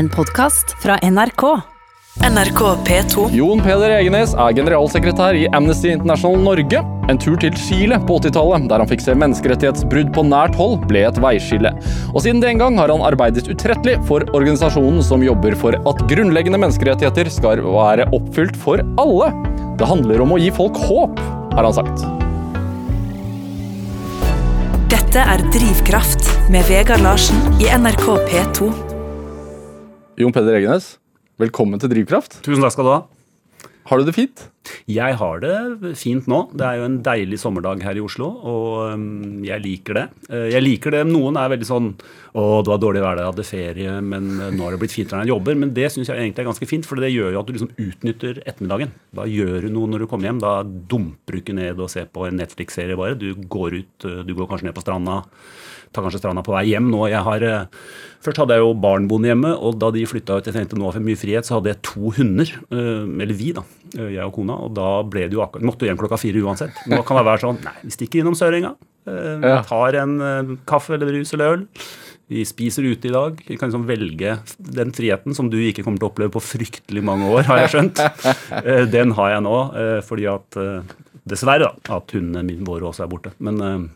En podkast fra NRK. NRK P2. Jon Peder Egenes er generalsekretær i Amnesty International Norge. En tur til Chile på 80-tallet, der han fikk se menneskerettighetsbrudd på nært hold, ble et veiskille. Og siden den gang har han arbeidet utrettelig for organisasjonen som jobber for at grunnleggende menneskerettigheter skal være oppfylt for alle. Det handler om å gi folk håp, har han sagt. Dette er Drivkraft med Vegard Larsen i NRK P2. Jon Peder Egenes, velkommen til Drivkraft. Tusen takk skal du ha. Har du det fint? Jeg har det fint nå. Det er jo en deilig sommerdag her i Oslo, og um, jeg liker det. Eh, jeg liker det. Noen er veldig sånn Å, det var dårlig vær, jeg hadde ferie, men eh, nå har det blitt fintere når jeg jobber. Men det syns jeg egentlig er ganske fint, for det gjør jo at du liksom utnytter ettermiddagen. Da gjør du noe når du kommer hjem. Da dumper du ikke ned og ser på en Netflix-serie bare. Du går ut, eh, du går kanskje ned på stranda tar kanskje stranda på vei hjem nå. Jeg har, først hadde jeg jo barn boende hjemme, og da de flytta ut, jeg tenkte nå har jeg mye frihet, så hadde jeg to hunder. Eller vi, da. Jeg og kona. Og da ble det jo akkurat Måtte hjem klokka fire uansett. Nå kan det være sånn Nei, vi stikker innom Sørenga. Tar en kaffe eller brus eller øl. Vi spiser ute i dag. Vi kan liksom velge den friheten som du ikke kommer til å oppleve på fryktelig mange år, har jeg skjønt. Den har jeg nå, fordi at Dessverre, da, at hundene våre også er borte. Men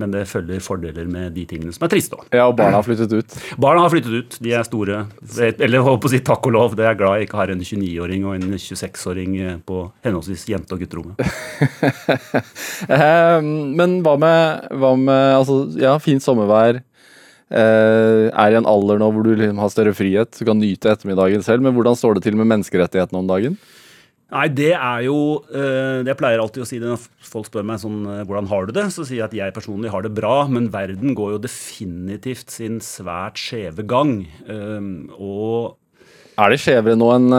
men det følger fordeler med de tingene som er triste òg. Ja, og barna har flyttet ut? Barna har flyttet ut. De er store. Eller holdt på å si takk og lov. Det er glad jeg ikke har en 29-åring og en 26-åring på henholdsvis jente- og gutterommet. men hva med, hva med altså, ja, fint sommervær. er i en alder nå hvor du liksom har større frihet, du kan nyte ettermiddagen selv. Men hvordan står det til med menneskerettighetene om dagen? Nei, det er jo Jeg pleier alltid å si det når folk spør meg sånn hvordan har du det, så sier jeg at jeg personlig har det bra, men verden går jo definitivt sin svært skjeve gang. Og Er det skjevere nå enn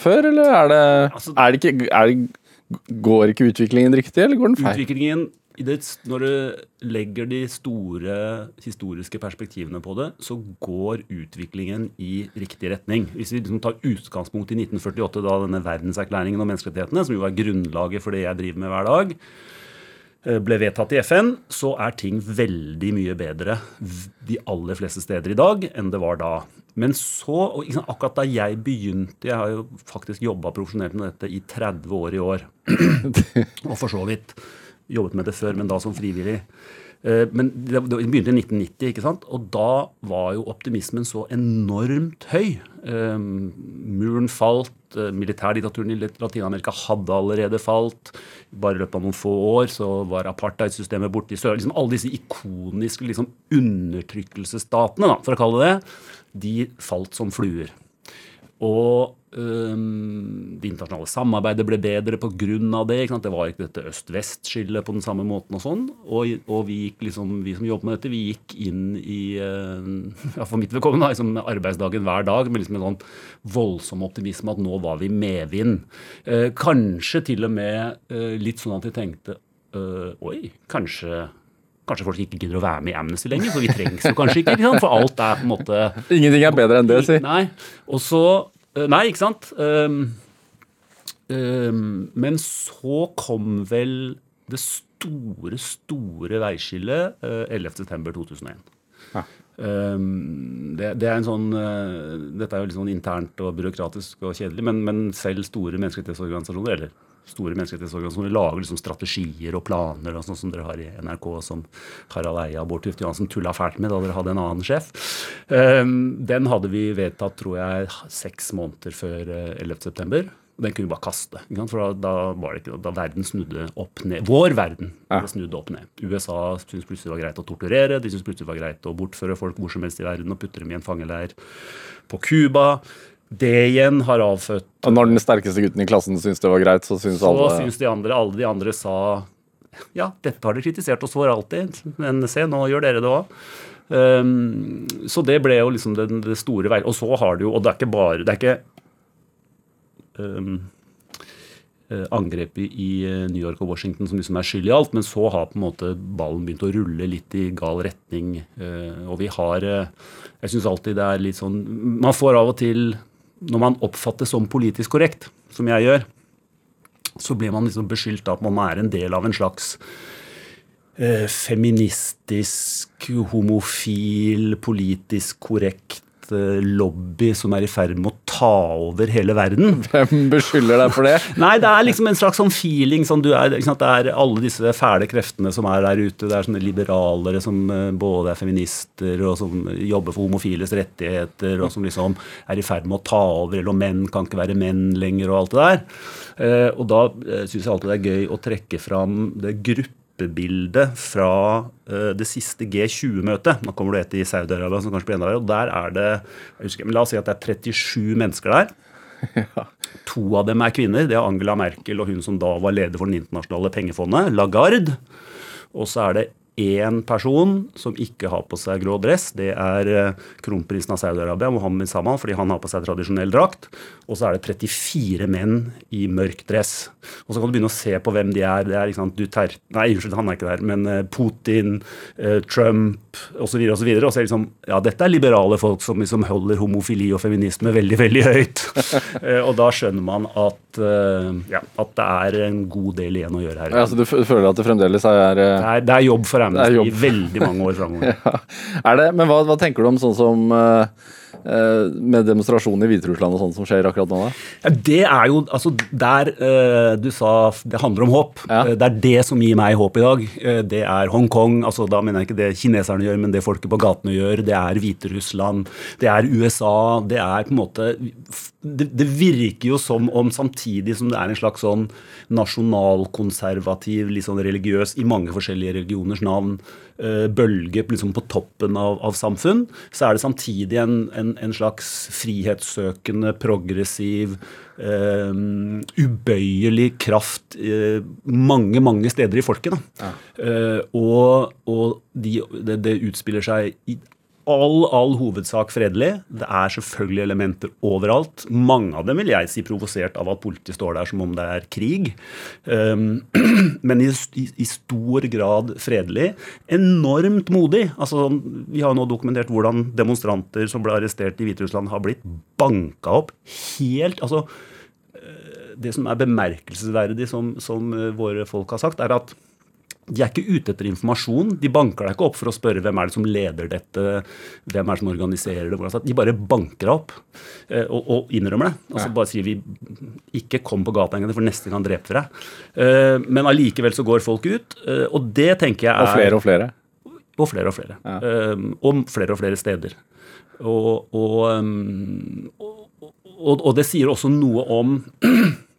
før, eller er det, altså, er det ikke er det, Går ikke utviklingen riktig, eller går den feil? Utviklingen det, når du legger de store historiske perspektivene på det, så går utviklingen i riktig retning. Hvis vi liksom tar utgangspunkt i 1948, da denne verdenserklæringen om menneskerettighetene, som jo er grunnlaget for det jeg driver med hver dag, ble vedtatt i FN, så er ting veldig mye bedre de aller fleste steder i dag enn det var da. Men så, og akkurat da jeg begynte Jeg har jo faktisk jobba profesjonelt med dette i 30 år i år. og for så vidt jobbet med det før, men da som frivillig. Men det begynte i 1990, ikke sant? og da var jo optimismen så enormt høy. Muren falt, militærdiktaturen i Latin-Amerika hadde allerede falt. Bare i løpet av noen få år så var apartheidsystemet borte i sør. Liksom alle disse ikoniske liksom, undertrykkelsesstatene, for å kalle det det, de falt som fluer. Og Um, det internasjonale samarbeidet ble bedre pga. det. Ikke sant? Det var ikke dette øst-vest-skillet på den samme måten. Og sånn. Og, og vi, gikk liksom, vi som jobbet med dette, vi gikk inn i uh, ja, for mitt vedkommende liksom, arbeidsdagen hver dag med liksom en sånn voldsom optimisme at nå var vi medvind. Uh, kanskje til og med uh, litt sånn at vi tenkte Oi, kanskje Kanskje folk ikke gidder å være med i Amnesty lenger, for vi trengs jo kanskje ikke. ikke for alt er på en måte Ingenting er bedre enn det, si. Nei. Og så Nei, ikke sant? Um, um, men så kom vel det store, store veiskillet uh, 11.9.2001. Ja. Um, det, det, er en sånn uh, Dette er jo litt sånn internt og byråkratisk og kjedelig, men, men selv store menneskerettighetsorganisasjoner, eller store menneskerettighetsorganisasjoner lager liksom strategier og planer, og sånn som dere har i NRK, som Harald Eia og Bård Tufte Johansen tulla fælt med da dere hadde en annen sjef. Um, den hadde vi vedtatt, tror jeg, seks måneder før 11.9. september. den kunne vi bare kaste. For da, var det ikke, da verden snudde opp ned. Vår verden ja. snudde opp ned. USA syntes plutselig det var greit å torturere. De syntes plutselig det var greit å bortføre folk hvor som helst i verden og putte dem i en fangeleir på Cuba. Det igjen har avfødt Og Når den sterkeste gutten i klassen syntes det var greit, så syns alle Så syns de andre, alle de andre sa ja, dette har de kritisert oss for alltid, men se, nå gjør dere det òg. Um, så det ble jo liksom det, det store veien, Og så har det jo Og det er ikke bare Det er ikke um, angrepet i New York og Washington som liksom er skyld i alt, men så har på en måte ballen begynt å rulle litt i gal retning. Uh, og vi har Jeg syns alltid det er litt sånn Man får av og til når man oppfattes som politisk korrekt, som jeg gjør, så blir man liksom beskyldt av at man er en del av en slags eh, feministisk, homofil, politisk korrekt lobby som er i ferd med å ta over hele verden. Hvem beskylder deg for det? Nei, det er liksom en slags sånn feeling sånn du er, sant? Det er alle disse fæle kreftene som er der ute. Det er sånne liberalere som eh, både er feminister og som jobber for homofiles rettigheter, og som liksom er i ferd med å ta over, eller menn kan ikke være menn lenger, og alt det der. Eh, og da uh, syns jeg alltid det er gøy å trekke fram det gruppebildet fra det siste G20-møtet. Nå kommer du et i Saudi-Arabia, som kanskje blir enda verre. og der er det, jeg husker, men La oss si at det er 37 mennesker der. Ja. To av dem er kvinner. Det er Angela Merkel og hun som da var leder for Den internasjonale pengefondet, Lagarde. Og så er det én person som ikke har på seg grå dress. Det er eh, kronprinsen av Saudi-Arabia, Mohammed Saman, fordi han har på seg tradisjonell drakt. Og så er det 34 menn i mørk dress. Og så kan du begynne å se på hvem de er. Det er liksom Duterte Nei, unnskyld, han er ikke der. Men eh, Putin, eh, Trump osv. Og, så videre, og så er liksom Ja, dette er liberale folk som liksom holder homofili og feminisme veldig, veldig høyt. og da skjønner man at, ja, at det er en god del igjen å gjøre her. Ja, så du føler at det fremdeles er Det er, det er jobb for Amnesty i veldig mange år framover. ja. Men hva, hva, tenker du om sånn som uh, med demonstrasjoner i Hviterussland og sånt som skjer akkurat nå? Ja, det er jo altså Der uh, du sa det handler om håp. Ja. Uh, det er det som gir meg håp i dag. det er Hongkong. altså Da mener jeg ikke det kineserne gjør, men det folket på gatene gjør. Det er Hviterussland. Det er USA. Det er på en måte det, det, virker jo som om samtidig som det er en slags sånn nasjonalkonservativ, litt sånn religiøs, i mange forskjellige religioners navn, uh, bølge liksom på toppen av, av, samfunn, så er det samtidig en, en, en slags frihetssøkende, progressiv, uh, ubøyelig kraft uh, mange, mange steder i folket. Ja. og, og de, det, det utspiller seg i all, all hovedsak fredelig. Det er selvfølgelig elementer overalt. Mange av dem vil jeg si provosert av at politiet står der som om det er krig. Um, men i, i, stor grad fredelig. Enormt modig. Altså, vi har nå dokumentert hvordan demonstranter som ble arrestert i Hviterussland, har blitt banka opp helt altså, eh, Det som er bemerkelsesverdig, som, som eh, våre folk har sagt, er at de er ikke ute etter informasjon. De banker deg ikke opp for å spørre hvem er det som leder dette, hvem er det som organiserer det. De bare banker deg opp eh, og, og innrømmer det. Altså Bare sier vi ikke kom på gata engang, for neste gang dreper vi deg. Eh, men allikevel så går folk ut, eh, og det tenker jeg er Og flere og flere? Og flere og flere. Ja. Og flere og flere steder. Og, og, og, og det sier også noe om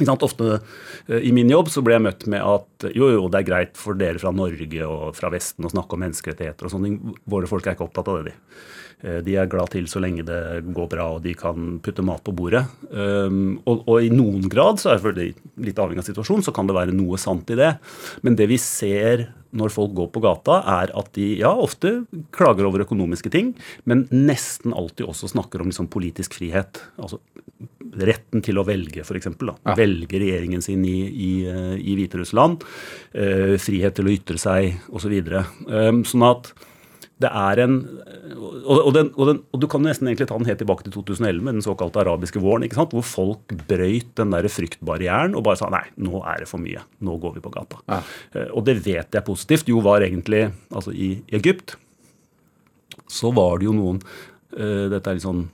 Ofte eh, i min jobb så ble jeg møtt med at jo, jo, det er greit for dere fra Norge og fra Vesten å snakke om menneskerettigheter og sånne ting. Våre folk er ikke opptatt av det, de. Eh, de er glad til så lenge det går bra og de kan putte mat på bordet. Um, og, og, i noen grad, så er det litt avhengig av situasjonen, så kan det være noe sant i det. Men det vi ser når folk går på gata, er at de ja, ofte klager over økonomiske ting, men nesten alltid også snakker om liksom, politisk frihet. Altså retten til å velge, f.eks. Ja. Velge regjeringen sin i, i, eh, i Hviterussland. Eh, frihet til å ytre seg, osv. Så eh, sånn at det er en og, og, den, og, den, og, du kan nesten egentlig ta den helt tilbake til 2011 med den såkalte arabiske våren. Hvor folk brøyt den der fryktbarrieren og bare sa nei, nå er det for mye. Nå går vi på gata. Ja. Eh, og det vet jeg positivt. Jo var egentlig Altså i Egypt så var det jo noen uh, Dette er litt sånn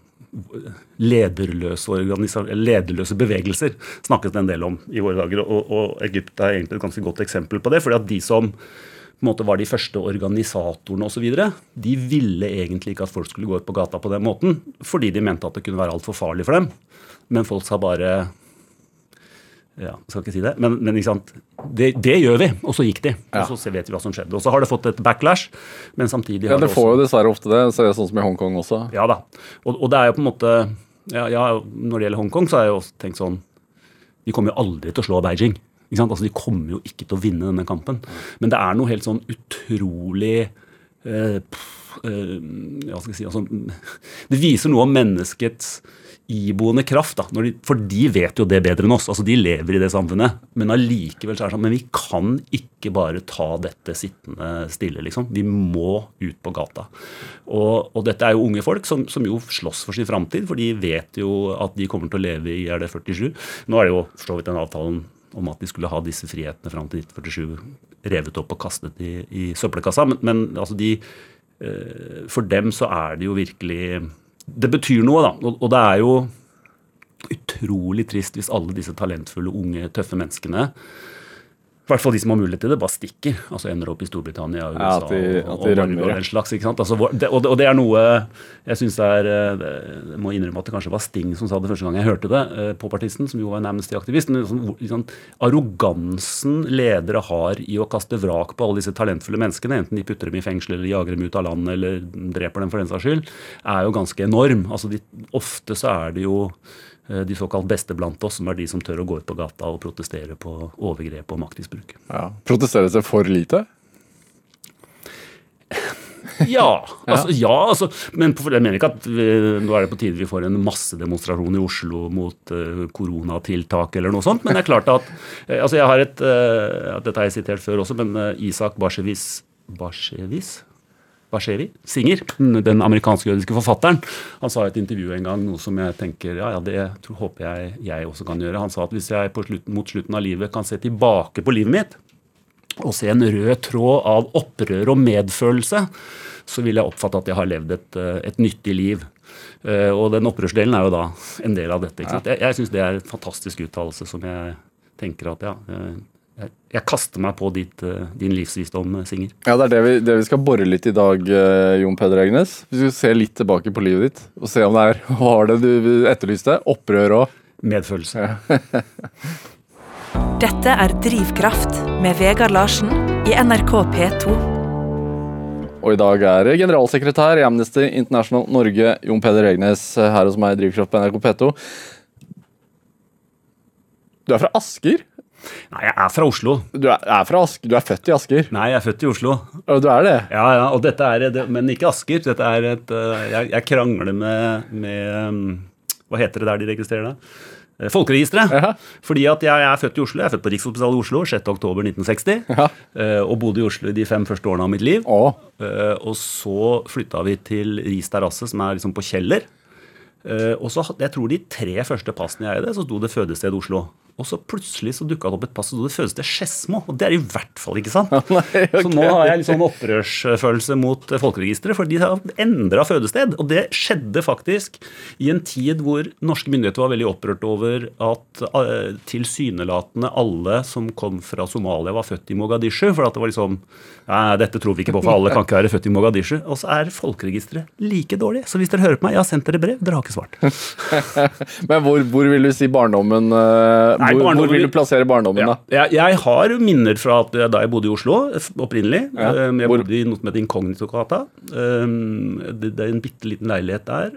lederløse, lederløse bevegelser snakkes det en del om i våre dager. Og, og Egypt er egentlig et ganske godt eksempel på det. fordi at de som måte var de første organisatorene osv., de ville egentlig ikke at folk skulle gå ut på gata på den måten, fordi de mente at det kunne være altfor farlig for dem. Men folk sa bare ja, skal ikke si det, men, men det, det, gjør vi. Og så gikk de. Ja. Og så vet vi hva som skjedde. Og så har det fått et backlash, men samtidig Ja, det, får jo dessverre ofte det. Så er det sånn som i Hongkong også. Ja da. Og, og, det er jo på en måte ja, ja, Når det gjelder Hongkong, så har jeg jo også tenkt sånn De kommer jo aldri til å slå Beijing. Altså, De kommer jo ikke til å vinne denne kampen. Men det er noe helt sånn utrolig eh, pff, eh, Hva skal jeg si altså, Det viser noe om menneskets iboende kraft. Da, de, for de vet jo det bedre enn oss. altså De lever i det samfunnet. Men allikevel så er det sånn Men vi kan ikke bare ta dette sittende stille, liksom. Vi må ut på gata. Og, og dette er jo unge folk som, som jo slåss for sin framtid, for de vet jo at de kommer til å leve i er det 47. Nå er det jo for så vidt den avtalen om at de skulle ha disse frihetene fram til 1947 revet opp og kastet i, i søppelkassa. Men, men altså de, eh, for dem så er det jo virkelig det betyr noe, da. Og, og det er jo utrolig trist hvis alle disse talentfulle, unge, tøffe menneskene i hvert fall de som har mulighet til det, bare stikker. Altså ender opp i Storbritannia og USA Ja, at de- og, at de og, og ja. den slags. ikke sant? Altså, det, og, det, og det er noe jeg syns er eh, Jeg må innrømme at det kanskje var Sting som sa det første gang jeg hørte det. på partisten, som jo var en Amnesty-aktivist. men liksom, liksom, Arrogansen ledere har i å kaste vrak på alle disse talentfulle menneskene, enten de putter dem i fengsel eller jager dem ut av landet eller dreper dem for den saks skyld, er jo ganske enorm. Altså, de, ofte så er det jo eh, de såkalt beste blant oss, som er de som tør å gå ut på gata og protestere på overgrep og maktmisbruk. Ja. Protesteres det for lite? Ja, altså, ja, altså, men jeg mener ikke at vi, nå er det på tide vi får en massedemonstrasjon i Oslo mot uh, koronatiltak eller noe sånt. Men det er klart at eh, altså jeg har et, uh, Dette har jeg sitert før også, men uh, Isak Barsevis Bashevis? Bashevi, Singer, den amerikansk-jødiske forfatteren, han sa i et intervju en gang noe som jeg tenker ja, ja, det tror, håper jeg jeg også kan gjøre. Han sa at hvis jeg på slutten, mot slutten av livet kan se tilbake på livet mitt, og se en rød tråd av opprør og medfølelse, så vil jeg oppfatte at jeg har levd et, eh, et nyttig liv. Eh, Og den opprørsdelen er jo da en del av dette. Jeg, jeg syns det er en fantastisk uttalelse som jeg tenker at ja eh, jeg, kaster meg på ditt, eh, din livsvisdom, eh, Singer. Ja, det er det vi, det vi skal bore litt i dag, eh, Jon Peder Egnes. Vi skal se litt tilbake på livet ditt og se om det er hva var det du etterlyste. Opprør og Medfølelse. Dette er Drivkraft med Vegard Larsen i NRK P2. Og i dag er generalsekretær i Amnesty International Norge, Jon Peder Egnes, her hos meg i Drivkraft på NRK P2. Du er fra Asker? Nei, jeg er fra Oslo. Du er, er fra Asker. Du er født i Asker? Nei, jeg er født i Oslo. Og du er det? Ja, ja, og dette er, det- Men ikke Asker. Dette er et eh, Jeg, jeg krangler med, med um, Hva heter det der de registrerer det? Eh, Folkeregisteret. Ja. Fordi at jeg, jeg er født i Oslo. Jeg er født på Rikshospitalet i Oslo 6.10.1960. Ja. eh, Og bodde i Oslo de fem første årene av mitt liv. Å, Eh, Og så flytta vi til Ris terrasse, som er liksom på Kjeller. Eh, Og så, jeg tror de tre første passene jeg eide, så sto det fødested Oslo. Og så plutselig så dukka det opp et pass, og det føles til Skedsmo. Og det er i hvert fall ikke sant. nei, okay. Så nå har jeg litt sånn opprørsfølelse mot eh, Folkeregisteret, for de har endra fødested. Og det skjedde faktisk i en tid hvor norske myndigheter var veldig opprørt over at eh, tilsynelatende alle som kom fra Somalia, var født i Mogadishu. For at det var liksom Nei, dette tror vi ikke på, for alle kan ikke være født i Mogadishu. Og så er Folkeregisteret like dårlig. Så hvis dere hører på meg, jeg har sendt dere brev, dere har ikke svart. Men hvor, hvor vil du si barndommen uh, hvor, hvor vil du plassere barndommen, Ja. da? Jeg, jeg har minner fra at, da jeg bodde i Oslo opprinnelig. Ja. Um, Jeg bodde i noe som heter Inkognito-gata. Det, det er en bitte liten leilighet der.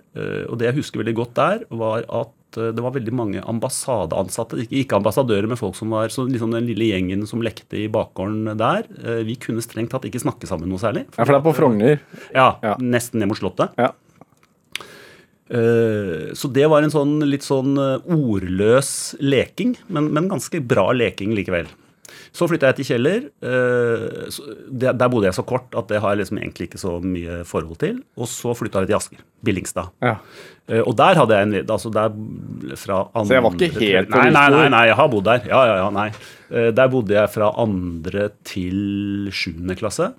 Og det jeg husker veldig godt der, var at det var veldig mange ambassadeansatte, ikke, ikke ambassadører, men folk som var så liksom den lille gjengen som lekte i bakgården der. Vi kunne strengt tatt ikke snakke sammen noe særlig. Ja, for det er på Frogner. Ja, Ja. nesten ned mot Slottet. Ja. Eh, Så det var en sånn litt sånn eh, ordløs leking, men, men ganske bra leking likevel. Så flytta jeg til Kjeller. eh, Der bodde jeg så kort at det har jeg liksom egentlig ikke så mye forhold til. Og så flytta jeg til Asker. Billingstad. Ja. Og der hadde jeg en altså der fra andre, Så jeg var ikke helt på nei, nei, nei, nei, jeg har bodd der. Ja, ja, ja, nei. Der bodde jeg fra andre til sjuende klasse.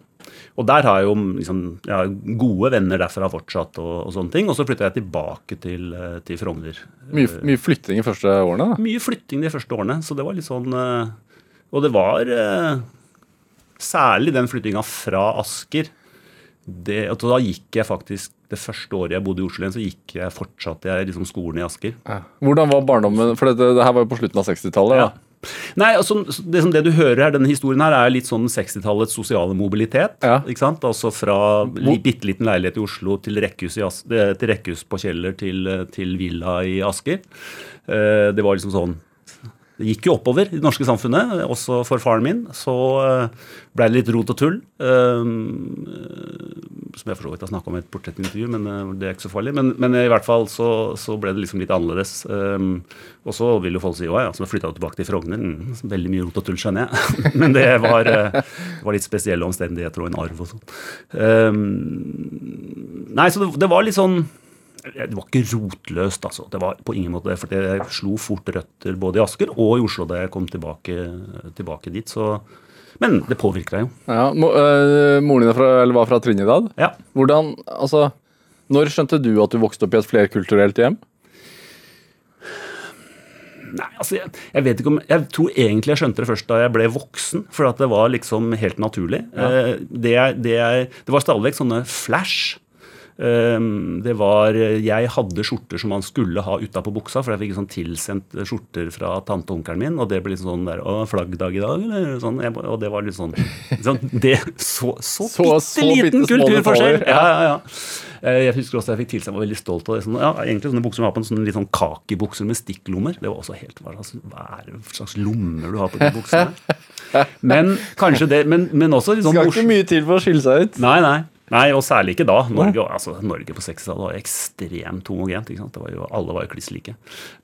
Og der har jeg jo liksom, ja, gode venner derfra fortsatt. og, og sånne ting. Og så flytta jeg tilbake til, eh, til Frogner. Mye, mye flytting de første årene, da. Mye flytting de første årene, så det var litt sånn eh, Og det var eh, særlig den flyttinga fra Asker. Det, og da gikk jeg faktisk Det første året jeg bodde i Oslo igjen, så gikk jeg fortsatte jeg liksom skolen i Asker. Hvordan var barndommen? For dette, det her var jo på slutten av 60-tallet. Ja. da. Nei, altså, det, som det du hører her, denne historien her er litt sånn 60-tallets sosiale mobilitet. Ja. ikke sant? Altså fra bitte liten leilighet i Oslo til rekkehus, i As til rekkehus på Kjeller til, til villa i Asker. Eh, det var liksom sånn det gikk jo oppover i det norske samfunnet, også for faren min. Så blei ble det litt rot og tull. eh, som jeg for så vidt har snakka om i et portrettintervju, men eh, det er ikke så farlig. Men, men i hvert fall så, så ble det liksom litt annerledes. Og så vil jo folk si å ja, så flytta du tilbake til Frogner. Mm, veldig mye rot og tull, skjønner jeg. men det var, eh, det var litt spesielle omstendigheter og en arv og sånn. Nei, så det, det var litt sånn det var ikke rotløst, altså. Det var på ingen måte det. For jeg slo fort røtter både i Asker og i Oslo da jeg kom tilbake, tilbake dit. Så, men det påvirker deg jo. Ja, øh, moren din fra, eller var fra Trinidad. Ja. Hvordan, altså, Når skjønte du at du vokste opp i et flerkulturelt hjem? Nei, altså jeg, jeg, vet ikke om, jeg tror egentlig jeg skjønte det først da jeg ble voksen. For at det var liksom helt naturlig. Ja. det, jeg- det, jeg- det var stadig vekk sånne flash. Um, det var, Jeg hadde skjorter som man skulle ha utapå buksa, for jeg fikk sånn tilsendt skjorter fra tante og onkelen min. Og det ble litt sånn der Å, flaggdag i dag, eller? Sånn, og det var litt sånn, sånn det, Så, så, Så- bitte liten kulturforskjell! Ja, ja, ja. Eh, Jeg husker også jeg fikk tilsendt, var veldig stolt av det. Sånn, ja, egentlig sånne bukser som har på en sånn litt sånn kakibukser med stikklommer. Det var også helt Hva slags lommer du har på de buksene? Men kanskje det Men, men også litt sånn Skal ikke mye til for å skille seg ut. Nei, nei. Nei, og særlig ikke da. Norge, altså, Norge på 60-tallet var ekstremt homogent. var jo, alle var jo kliss like.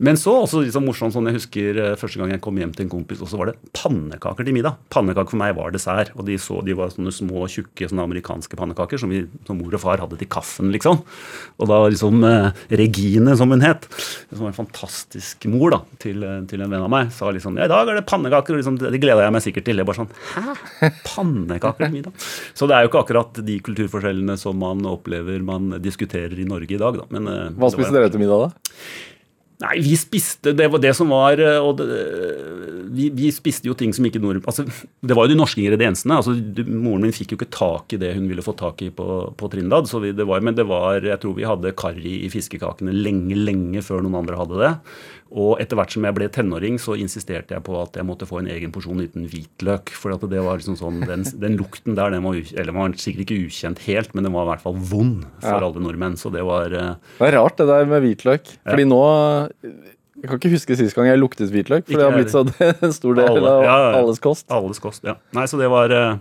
Men så også liksom morsomt sånn jeg husker eh, første gang jeg kom hjem til en kompis, og så var det pannekaker til middag. Pannekaker for meg var dessert. Og de, så, de var sånne små, tjukke sånne amerikanske pannekaker som, vi, som mor og far hadde til kaffen, liksom. Og da liksom eh, Regine, som hun het, som var en fantastisk mor da, til, eh, til en venn av meg, sa liksom ja, i dag er det pannekaker. og liksom, Det gleda jeg meg sikkert til. Jeg bare sånn Hæ? Pannekaker til middag? Så det er jo ikke akkurat de kulturforskjellene som man opplever man diskuterer i Norge i dag, da. Men, eh, Hva spiste dere til middag, da? Nei, vi spiste Det var det som var eh, og det, vi, vi spiste jo ting som ikke nord... Altså, det var jo de norske ingrediensene. altså du, Moren min fikk jo ikke tak i det hun ville få tak i på, på Trindad. Så vi, det var, men det var Jeg tror vi hadde karri i fiskekakene lenge, lenge før noen andre hadde det. Og etter hvert som jeg ble tenåring, så insisterte jeg på at jeg måtte få en egen porsjon uten hvitløk. For at det var liksom sånn, den, den lukten der, den var, eller den var sikkert ikke ukjent helt, men den var i hvert fall vond for Ja. alle nordmenn. Så det var eh, Det er rart det der med hvitløk. Fordi nå Jeg kan ikke huske sist gang jeg luktet hvitløk, for Ikke det har blitt så en stor del Alle, av ja, ja. alles kost. Alles kost, ja. Nei, så det var eh,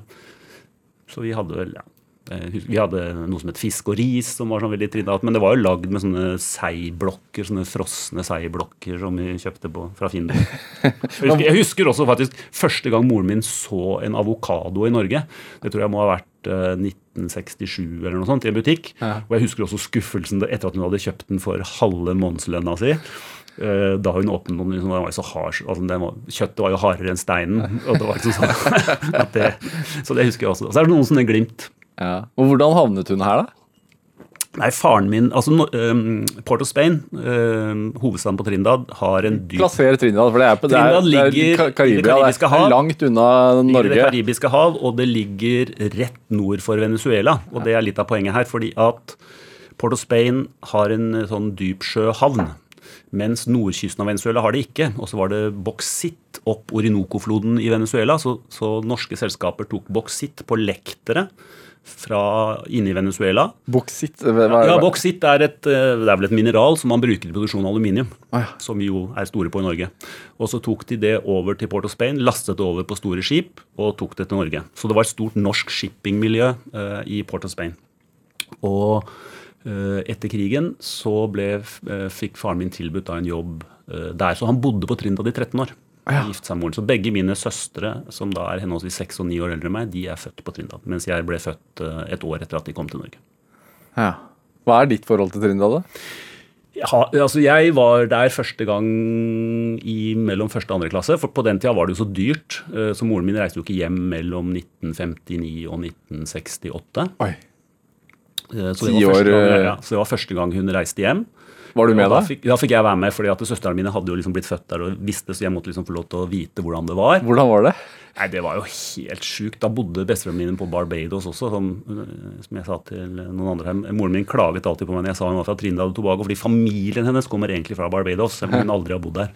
Så vi hadde vel ja. Eh, Vi hadde noe som het fisk og ris, som var sånn veldig trinat. Men det var jo lagd med sånne seiblokker, sånne frosne seiblokker som vi kjøpte på, fra Finn. Jeg husker, jeg husker også faktisk første gang moren min så en avokado i Norge. Det tror jeg må ha vært eh, 1967 eller noe sånt, i en butikk. Ja. Og jeg husker også skuffelsen etter at hun hadde kjøpt den for halve månedslønna si. Eh, Da hun åpnet den, liksom, den var så hard, altså den var, kjøttet var jo hardere enn steinen. og det var liksom sånn det, Så det husker jeg også. Så er det noen sånne glimt. Ja. Og hvordan havnet hun her, da? Nei, faren min altså um, Port of Spain, um, hovedstaden på Trindad, har en dyp Plasser Trindad, for det er, på, det er, Trinidad det er ligger i Ka- det Karibia. karibiske Det hav. er langt unna Norge. Det karibiske hav, og det ligger rett nord for Venezuela. Og det er litt av poenget her, fordi at Port of Spain har en eh, sånn dypsjøhavn. Mens nordkysten av Venezuela har det ikke. Og så var det boksitt opp Orinoco-floden i Venezuela. Så, så norske selskaper tok boksitt på lektere fra inne i Venezuela. Boksitt? Ja, boksitt er, et, eh, det er vel et mineral som man bruker i produksjon av aluminium. Ah, ja. Som vi jo er store på i Norge. Og så tok de det over til Port of Spain, lastet det over på store skip og tok det til Norge. Så det var et stort norsk shippingmiljø eh, i Port of Spain. Og eh, etter krigen så ble, eh, fikk faren min tilbudt da en jobb eh, der. Så han bodde på Trinda i 13 år. Ja. Gifte seg med moren. Så begge mine søstre, som da er henholdsvis seks og ni år eldre enn meg, de er født på Trindad. Mens jeg ble født eh, et år etter at de kom til Norge. Ja. Hva er ditt forhold til Trindal, da? Ja, altså jeg var der første gang i mellom første og andre klasse. For på den tida var det jo så dyrt. eh, Så moren min reiste jo ikke hjem mellom 1959 og 1968. Oi. Eh, Så det, var første gang, ja, så det var første gang hun reiste hjem. Var du med da? da? Fikk, da fikk jeg være med, fordi at søstrene mine hadde jo liksom blitt født der og visste, så jeg måtte liksom få lov til å vite hvordan det var. Hvordan var det? Nei, Det var jo helt sjukt. Da bodde besteforeldrene mine på Barbados også, som, øh, som jeg sa til noen andre her. Moren min klaget alltid på meg når jeg sa hun var fra Trinidad og Tobago, fordi familien hennes kommer egentlig fra Barbados, selv om hun aldri har bodd der.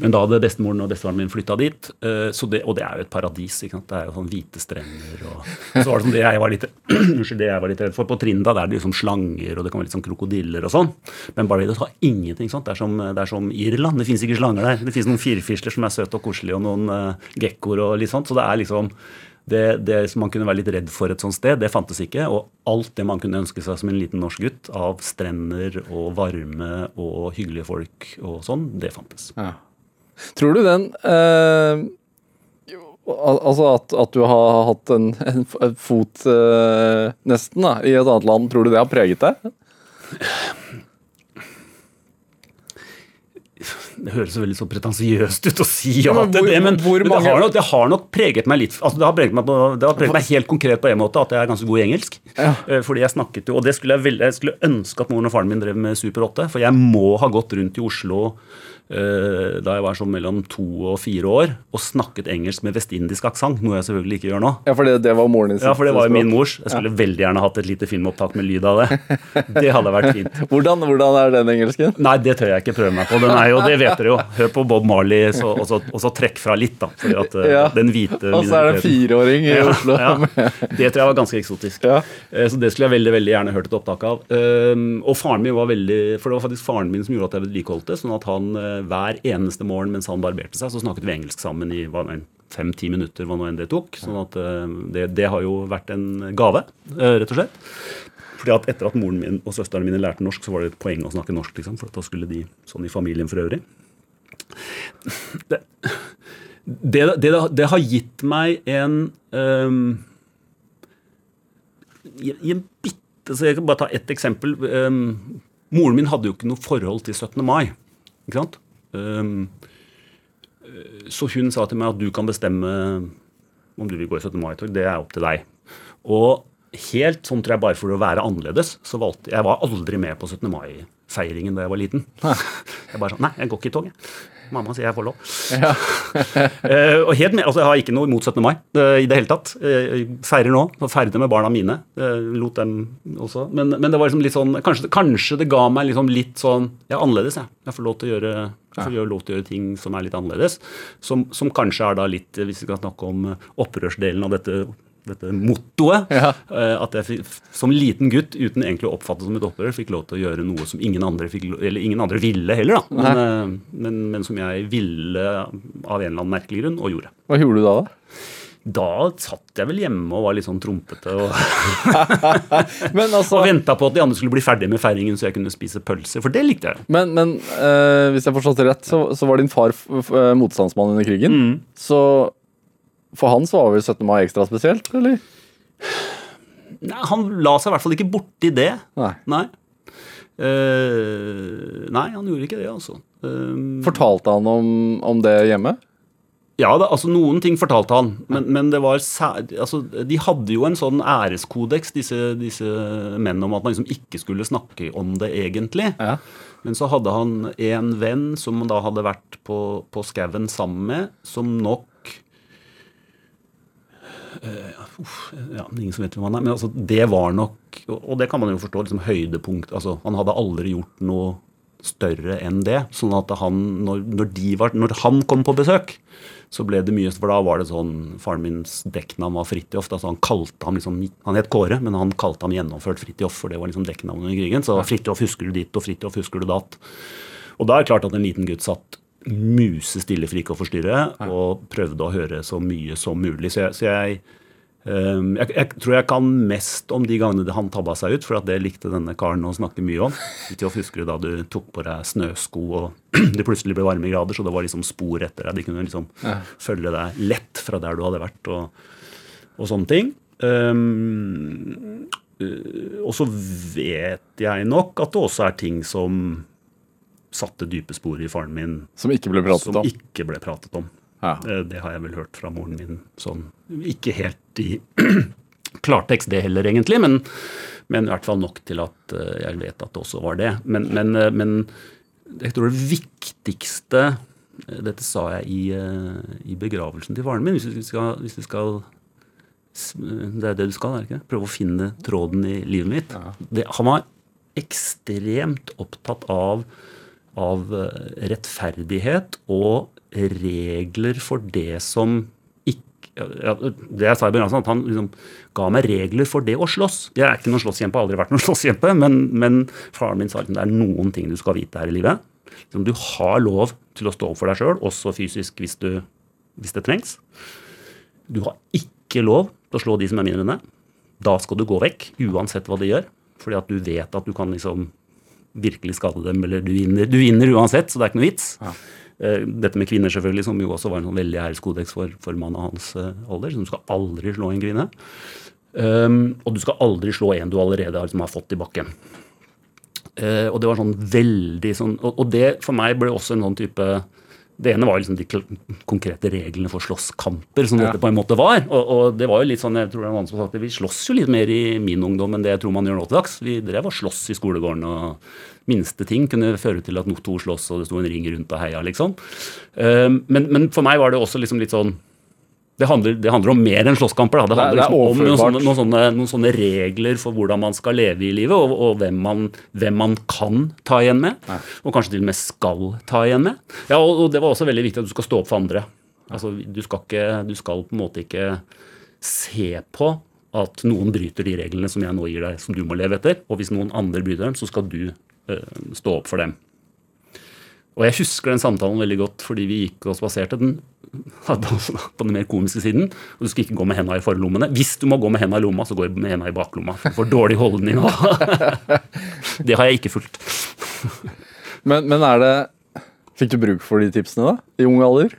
Men da hadde bestemoren og bestefaren min flytta dit, så det, og det er jo et paradis. ikke sant? Det er jo sånn hvite strender og Så var det sånn det jeg var litt det jeg var litt redd for. På Trinidad er det liksom slanger, og det kan være litt sånn krokodiller og sånn. Men Barbados har ingenting sånt. Det er som, det er som Irland. Det fins ikke slanger der. Det fins noen firfisler som er søte og koselige, og noen uh, gekkoer og sånt. Så det er liksom det, det som man kunne være litt redd for et sånt sted, det fantes ikke. Og alt det man kunne ønske seg som en liten norsk gutt av strender og varme og hyggelige folk og sånn, det fantes. Ja. Tror du den eh, Altså at, at du har hatt en, en en fot eh, nesten da, i et annet land, tror du det har preget deg? Det høres veldig så pretensiøst ut å si ja, til det, men, men det, har nok, det har nok preget meg litt altså Det har preget meg, på, det har preget meg helt konkret på en måte at jeg er ganske god i engelsk. Ja. Fordi jeg snakket jo, Og det skulle jeg, jeg skulle ønske at moren og faren min drev med Super 8. For jeg må ha gått rundt i Oslo eh, da jeg var sånn mellom to og fire år og snakket engelsk med vestindisk aksent. Noe jeg selvfølgelig ikke gjør nå. Ja, for det, det var moren din Ja, for det var jo min mors. Jeg skulle veldig gjerne hatt et lite filmopptak med lyd av det. Det hadde vært fint. Hvordan, hvordan er den engelsken? Nei, det tør jeg ikke prøve meg på. Den er jo, Det vet dere jo. Hør på Bob Marley, så, og, så, og så trekk fra litt, da. Fordi at eh, Ja. den hvite Og så er det en fireåring i ja, Oslo. Ja. Det tror jeg var ganske eksotisk. Ja. Eh, Så det skulle jeg veldig veldig gjerne hørt et opptak av. Um, Og faren min var veldig For det var faktisk faren min som gjorde at jeg vedlikeholdt det. Sånn at han eh, hver eneste morgen mens han barberte seg, så snakket vi engelsk sammen i fem-ti minutter, hva nå enn det tok. Sånn at eh, det, det har jo vært en gave, eh, rett og slett. Fordi at etter at moren min og søstrene mine lærte norsk, så var det et poeng å snakke norsk. liksom, For da skulle de sånn i familien for øvrig. Det, det, det, det har gitt meg en um, i, i en bitte så Jeg kan bare ta ett eksempel. Um, moren min hadde jo ikke noe forhold til 17. mai. Ikke sant? Um, så hun sa til meg at du kan bestemme om du vil gå i 17. mai-tog. Det er opp til deg. Og helt sånn tror jeg bare for å være annerledes, så valgte jeg var aldri med på 17. mai-feiringen da jeg var liten. Jeg bare sånn Nei, jeg går ikke i tog, jeg. Mamma sier jeg får lov. Eh, og helt altså Jeg har ikke noe imot 17. mai eh, i det hele tatt. Eh, feirer nå. Feirer med barna mine. Eh, lot dem også. Men, men det var liksom litt sånn kanskje, kanskje det ga meg liksom litt sånn Jeg er annerledes, jeg. Jeg får lov til å gjøre, ja. lov til å gjøre ting som er litt annerledes. Som, som kanskje er da litt, hvis vi skal snakke om eh, opprørsdelen av dette dette mottoet. Ja. eh, At jeg fikk- som liten gutt, uten egentlig å oppfatte det som et opprør, fikk lov til å gjøre noe som ingen andre, fikk, eller ingen andre ville heller. da. Men, eh, men, men som jeg ville av en eller annen merkelig grunn, og gjorde. Hva gjorde du da? da? Da satt jeg vel hjemme og var litt sånn trompete og, Men altså, og venta på at de andre skulle bli ferdig med feiringen, så jeg kunne spise pølser. For det likte jeg. men, men eh, hvis jeg forstått det rett, så, så var din far motstandsmann under krigen. Mm. Så for han så var vel 17. mai ekstra spesielt, eller? Nei, han la seg i hvert fall ikke borti det. Nei. Nei. Uh, nei, han gjorde ikke det, altså. Uh, Fortalte han om, om det hjemme? Ja, da, altså Noen ting fortalte han, men, men det var sær, altså, de hadde jo en sånn æreskodeks, disse, disse mennene, om at man liksom ikke skulle snakke om det egentlig. Ja. Men så hadde han en venn som da hadde vært på, på skauen sammen med, som nok ja, Ingen som vet hvem han er. Men altså, det var nok Og det kan man jo forstå, liksom høydepunkt. altså Han hadde aldri gjort noe større enn det. sånn at han, når, når, de var, når han kom på besøk, så ble det mye For da var det sånn Faren mins dekknavn var Fridtjof. Altså han kalte ham liksom Han het Kåre, men han kalte ham gjennomført Fridtjof, for det var liksom dekknavnet i krigen. Så Fridtjof husker du dit, og Fridtjof husker du datt. Og da er det klart at en liten gutt satt musestille for ikke å forstyrre, og prøvde å høre så mye som mulig. Så jeg, så jeg, um, jeg, jeg tror jeg kan mest om de gangene han tabba seg ut, for at det likte denne karen å snakke mye om. Fridtjof, husker du da du tok på deg snøsko og det plutselig ble varmegrader, så det var liksom spor etter deg. De kunne liksom følge deg lett fra der du hadde vært, og, og sånne ting. Eh, og så vet jeg nok at det også er ting som satte dype spor i faren min Som ikke ble pratet som om? ikke ble pratet om. Ja. Eh, Det har jeg vel hørt fra moren min sånn Ikke helt i klartekst, det heller, egentlig, men, men i hvert fall nok til at eh, jeg vet at det også var det. Men, men, eh, men jeg tror det viktigste Dette sa jeg i, i begravelsen til faren min. Hvis vi skal, hvis vi skal Det er det du skal, er det ikke? Prøve å finne tråden i livet mitt. Det, han var ekstremt opptatt av av eh, rettferdighet og regler for det som ikke ja, Det jeg sa i begynnelsen, at han liksom ga meg regler for det å slåss. Jeg er ikke noen slåsskjempe, har aldri vært noen slåsskjempe, men, men faren min sa at det er noen ting du skal vite her i livet. Liksom, du har lov til å stå opp for deg sjøl, også fysisk hvis, du, hvis det trengs. Du har ikke lov til å slå de som er mindre enn deg. Da skal du gå vekk, uansett hva de gjør. Fordi at du vet at du kan liksom virkelig skade dem, eller du vinner, du vinner uansett, så det er ikke noe vits. Ja. Dette med kvinner, selvfølgelig, som jo også var en sånn veldig æreskodeks for, for mannen av hans eh, alder. Så du skal aldri slå en kvinne. Um, og du skal aldri slå en du allerede har, har fått i bakken. Uh, og det var sånn veldig sånn og, og det for meg ble også en sånn type det ene var liksom de konkrete reglene for slåsskamper, som dette på en måte var. Og, og det var jo litt sånn, jeg tror det var noen som sa at Vi slåss jo litt mer i min ungdom enn det jeg tror man gjør nå til dags. Vi drev og slåss i skolegården, og minste ting kunne føre til at to slåss, og det sto en ring rundt og heia, liksom. Eh, men, men for meg var det også liksom litt sånn det handler, det handler om mer enn slåsskamper. Da. Det er- handler det liksom om noen sånne, noen, sånne, noen sånne regler for hvordan man skal leve i livet, og, og hvem, man, hvem man kan ta igjen med. Og kanskje til og med skal ta igjen med. Ja, og, og det var også veldig viktig at du skal stå opp for andre. Altså, du, skal ikke, du skal på en måte ikke se på at noen bryter de reglene som jeg nå gir deg, som du må leve etter. Og hvis noen andre bryter dem, så skal du øh, stå opp for dem. Og jeg husker den samtalen veldig godt fordi vi gikk og spaserte. Den hadde også på den mer komiske siden. Og du skal ikke gå med henda i forlommene. Hvis du må gå med henda i lomma, så gå med henda i baklomma. For dårlig holdning. det har jeg ikke fulgt. Men, men er det Fikk du bruk for de tipsene da? I ung alder?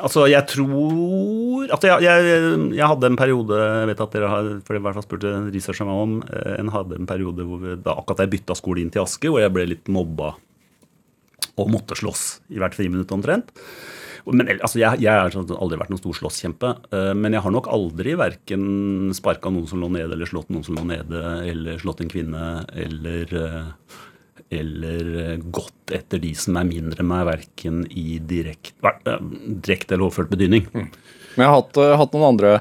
Altså, jeg tror altså, jeg, jeg, jeg hadde en periode jeg vet at dere har, for det i hvert fall spurte researcha meg om, eh, en hadde en periode hvor vi, da akkurat jeg bytta skole inn til Aske, hvor jeg ble litt mobba og måtte slåss i hvert friminutt omtrent. Men altså, jeg, jeg har sånn- aldri vært noen stor slåsskjempe. eh, Men jeg har nok aldri verken sparka noen som lå nede, eller slått noen som lå nede, eller slått en kvinne, eller eh, eller eh, gått etter de som er mindre enn meg, verken i direkte direkt eller overført betydning. Men jeg har hatt, hatt noen andre